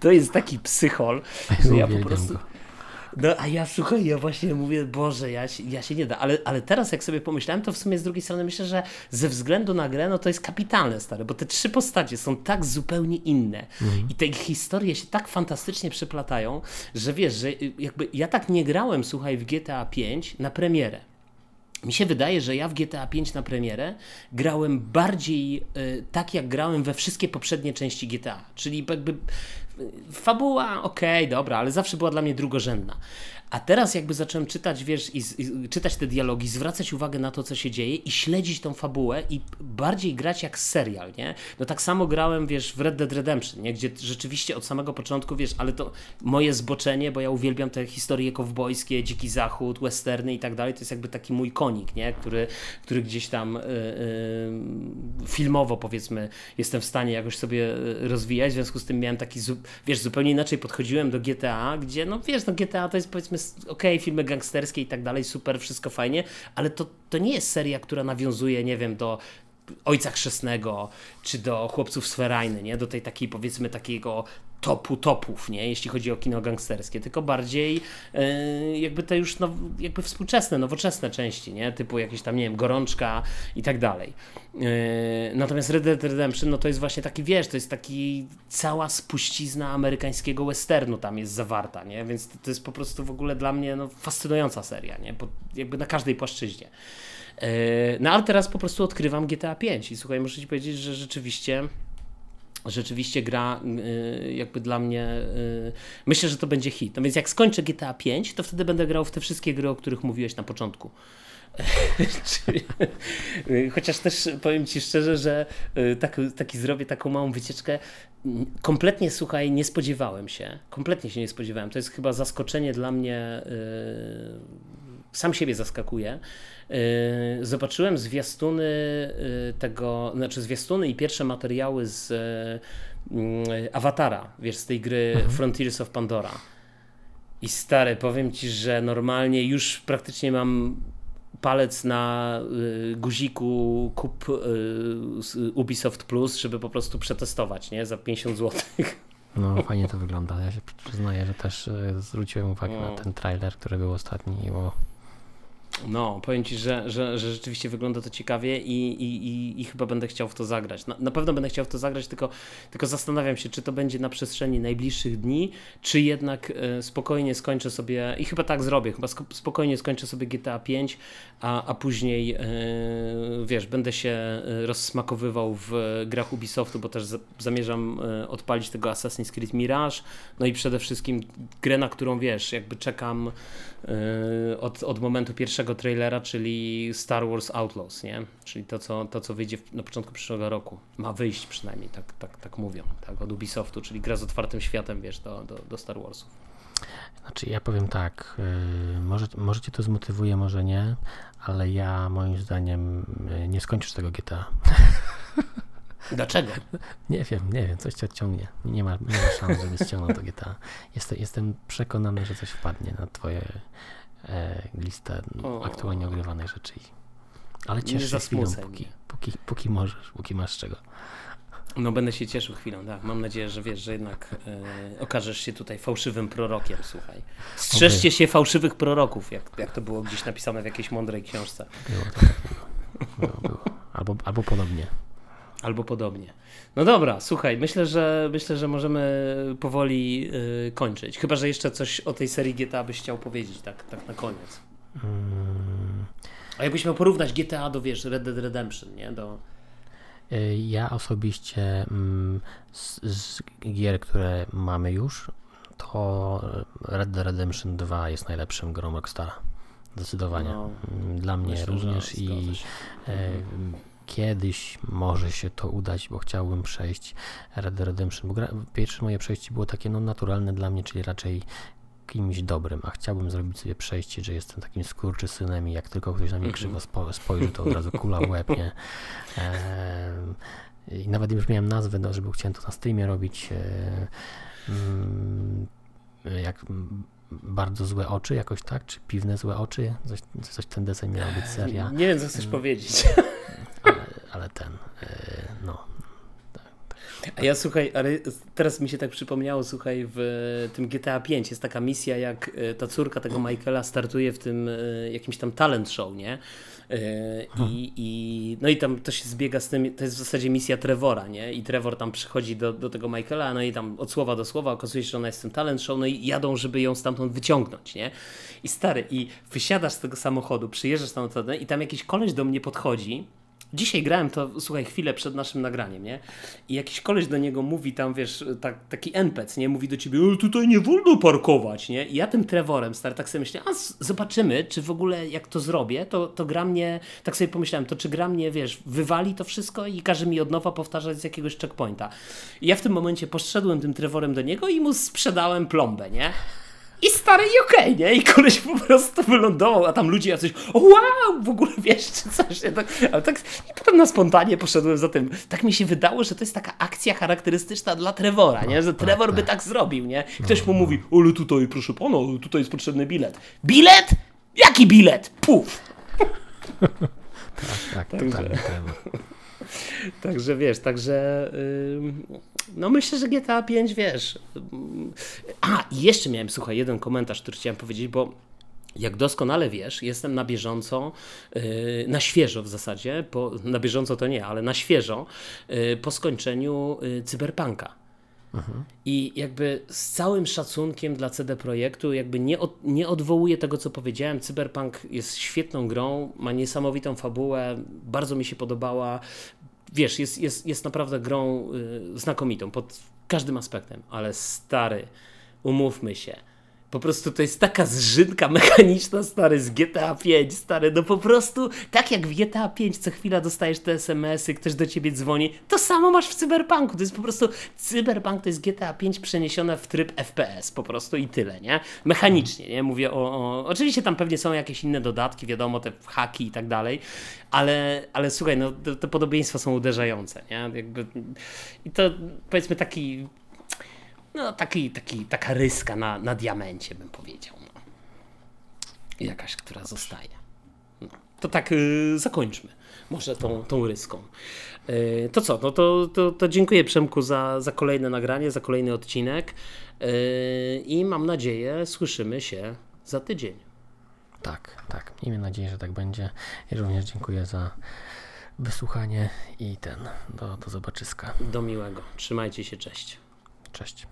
to jest taki psychol, że ja po prostu... No a ja słuchaj, ja właśnie mówię, Boże, ja, ja się nie da. Ale, ale teraz jak sobie pomyślałem, to w sumie z drugiej strony myślę, że ze względu na grę, no to jest kapitalne, stare, bo te trzy postacie są tak zupełnie inne mhm. i te historie się tak fantastycznie przeplatają, że wiesz, że jakby ja tak nie grałem, słuchaj, w GTA 5 na premierę. Mi się wydaje, że ja w GTA 5 na premierę grałem bardziej y, tak, jak grałem we wszystkie poprzednie części GTA. Czyli jakby fabuła, okej, okay, dobra, ale zawsze była dla mnie drugorzędna. A teraz jakby zacząłem czytać, wiesz, i, i, czytać te dialogi, zwracać uwagę na to, co się dzieje i śledzić tą fabułę i bardziej grać jak serial, nie? No tak samo grałem, wiesz, w Red Dead Redemption, nie? Gdzie rzeczywiście od samego początku, wiesz, ale to moje zboczenie, bo ja uwielbiam te historie kowbojskie, Dziki Zachód, westerny i tak dalej, to jest jakby taki mój konik, nie? Który, który gdzieś tam yy, yy, filmowo, powiedzmy, jestem w stanie jakoś sobie y, rozwijać, w związku z tym miałem taki, wiesz, zupełnie inaczej podchodziłem do GTA, gdzie, no wiesz, no GTA to jest powiedzmy powiedzmy, okej, okay, filmy gangsterskie i tak dalej, super, wszystko fajnie, ale to, to nie jest seria, która nawiązuje, nie wiem, do Ojca Chrzestnego, czy do Chłopców z Ferajny, nie? Do tej takiej, powiedzmy, takiego topu topów, nie? jeśli chodzi o kino gangsterskie, tylko bardziej yy, jakby te już now, jakby współczesne, nowoczesne części, nie? typu jakieś tam, nie wiem, Gorączka i tak dalej. Yy, natomiast Red Dead Redemption, no to jest właśnie taki, wiesz, to jest taki cała spuścizna amerykańskiego westernu tam jest zawarta, nie? więc to, to jest po prostu w ogóle dla mnie no, fascynująca seria, nie? Po, jakby na każdej płaszczyźnie. Yy, no ale teraz po prostu odkrywam GTA 5 i słuchaj, muszę ci powiedzieć, że rzeczywiście rzeczywiście gra y, jakby dla mnie y, myślę, że to będzie hit. No więc jak skończę GTA 5, to wtedy będę grał w te wszystkie gry, o których mówiłeś na początku. Chociaż też powiem Ci szczerze, że y, tak, taki zrobię taką małą wycieczkę. Kompletnie, słuchaj, nie spodziewałem się. Kompletnie się nie spodziewałem. To jest chyba zaskoczenie dla mnie. Sam siebie zaskakuje zobaczyłem zwiastuny yy, tego, znaczy zwiastuny i pierwsze materiały z yy, Awatara, wiesz, z tej gry mhm. Frontiers of Pandora. I stary, powiem ci, że normalnie już praktycznie mam palec na y, guziku kup y, Ubisoft Plus, żeby po prostu przetestować, nie? Za 50 zł. No, fajnie to wygląda. Ja się przyznaję, że też zwróciłem uwagę no. na ten trailer, który był ostatni. Bo no, powiem Ci, że, że, że rzeczywiście wygląda to ciekawie i, i, i, i chyba będę chciał w to zagrać. Na, na, pewno będę chciał w to zagrać, tylko, tylko zastanawiam się, czy to będzie na przestrzeni najbliższych dni, czy jednak e, spokojnie skończę sobie, i chyba tak zrobię, chyba spokojnie skończę sobie GTA 5, a, a później, e, wiesz, będę się e, rozsmakowywał w grach Ubisoftu, bo też zamierzam e, odpalić tego Assassin's Creed Mirage, no i przede wszystkim grę, na którą, wiesz, jakby czekam od, od momentu pierwszego trailera, czyli Star Wars Outlaws, nie? Czyli to, co, to, co wyjdzie na początku przyszłego roku. Ma wyjść przynajmniej, tak, tak, tak mówią, tak, od Ubisoftu, czyli gra z otwartym światem, wiesz, do, do, do Star Warsów. Znaczy, ja powiem tak, yy, może, może cię to zmotywuje, może nie, ale ja moim zdaniem yy, nie skończysz tego GTA. Dlaczego? Nie wiem, nie wiem, coś cię odciągnie. Nie ma, nie ma szans, żeby ściągnął to GTA. Jestem, jestem przekonany, że coś wpadnie na twoje e, listę o. aktualnie ogrywanych rzeczy. Ale ciesz się chwilą, póki, póki, póki możesz, póki masz czego. No będę się cieszył chwilą, tak. Mam nadzieję, że wiesz, że jednak e, okażesz się tutaj fałszywym prorokiem, słuchaj. Strzeżcie się fałszywych proroków, jak, jak to było gdzieś napisane w jakiejś mądrej książce. Było to tak było. było, było. Albo, albo podobnie. Albo podobnie. No dobra, słuchaj, myślę, że myślę, że możemy powoli yy, kończyć. Chyba, że jeszcze coś o tej serii GTA byś chciał powiedzieć, tak, tak na koniec. Hmm. A jakbyś miał porównać GTA do, wiesz, Red Dead Redemption, nie? Do... Y, ja osobiście mm, z, z gier, które mamy już, to Red Dead Redemption 2 jest najlepszym grą Rockstara. Zdecydowanie. No, Dla mnie myślę, również i kiedyś może się to udać, bo chciałbym przejść Red Dead Redemption. Gra, pierwsze moje przejście było takie no, naturalne dla mnie, czyli raczej kimś dobrym, a chciałbym zrobić sobie przejście, że jestem takim skurczysynem i jak tylko ktoś na mnie krzywo spo, spojrzy, to od razu kula w łeb, nie? E, I nawet już miałem nazwę, no, żeby chciałem to na streamie robić. E, mm, jak bardzo złe oczy, jakoś tak? Czy piwne złe oczy? Coś, coś ten deseń miała być seria. Nie, nie wiem, co chcesz mm. powiedzieć ale ten, e, no. A ja słuchaj, ale teraz mi się tak przypomniało, słuchaj, w tym GTA 5 jest taka misja, jak e, ta córka tego Michaela startuje w tym e, jakimś tam talent show, nie? I, i, no i tam to się zbiega z tym, to jest w zasadzie misja Trevora, nie? I Trevor tam przychodzi do, do tego Michaela, no i tam od słowa do słowa okazuje się, że ona jest w tym talent show, no i jadą, żeby ją stamtąd wyciągnąć, nie? I stary, i wysiadasz z tego samochodu, przyjeżdżasz tam i tam jakiś koleś do mnie podchodzi Dzisiaj grałem to, słuchaj, chwilę przed naszym nagraniem, nie? I jakiś koleś do niego mówi tam, wiesz, tak, taki NPC, nie? Mówi do ciebie, tutaj nie wolno parkować, nie? I ja tym Trevorem, stary, tak sobie myślę, a zobaczymy, czy w ogóle jak to zrobię, to, to gra mnie, tak sobie pomyślałem, to czy gra mnie, wiesz, wywali to wszystko i każe mi od nowa powtarzać z jakiegoś checkpointa. I ja w tym momencie poszedłem tym Trevorem do niego i mu sprzedałem plombę, nie? I stary i okej, okay, nie? I koleś po prostu wylądował, a tam ludzie jacyś, o wow, w ogóle wiesz, czy coś, nie? Tak, ale tak, i potem na spontanie poszedłem za tym. Tak mi się wydało, że to jest taka akcja charakterystyczna dla Trevora, nie? Że tak, Trevor by tak. tak zrobił, nie? Ktoś mu mówi, ale tutaj, proszę pana, tutaj jest potrzebny bilet. Bilet? Jaki bilet? Puf! tak, tak, totalnie Trevor. Także wiesz, także no myślę, że GTA 5 wiesz. A, i jeszcze miałem, słuchaj, jeden komentarz, który chciałem powiedzieć, bo jak doskonale wiesz, jestem na bieżąco, yy, na świeżo w zasadzie, po, na bieżąco to nie, ale na świeżo yy, po skończeniu yy, cyberpunka. I jakby z całym szacunkiem dla CD Projektu, jakby nie, od, nie odwołuję tego, co powiedziałem. Cyberpunk jest świetną grą, ma niesamowitą fabułę, bardzo mi się podobała. Wiesz, jest, jest, jest naprawdę grą y, znakomitą pod każdym aspektem, ale stary, umówmy się. Po prostu to jest taka zżynka mechaniczna, stary, z GTA 5, stary, no po prostu, tak jak w GTA 5 co chwila dostajesz te SMS-y, ktoś do ciebie dzwoni, to samo masz w Cyberpunku, to jest po prostu, Cyberpunk to jest GTA 5 przeniesione w tryb FPS, po prostu i tyle, nie? Mechanicznie, nie? Mówię o, o oczywiście tam pewnie są jakieś inne dodatki, wiadomo, te haki i tak dalej, ale, ale słuchaj, no te, podobieństwa są uderzające, nie? Jakby, I to powiedzmy taki no taki, taki, taka ryska na, na diamencie bym powiedział. No. Jakaś, która zostaje. No. To tak y, zakończmy może tą, tą ryską. Y, to co, no to, to, to dziękuję Przemku za, za kolejne nagranie, za kolejny odcinek y, i mam nadzieję słyszymy się za tydzień. Tak, tak. Miejmy nadzieję, że tak będzie. I również dziękuję za wysłuchanie i ten, do, do zobaczyska. Do miłego. Trzymajcie się, cześć. Cześć.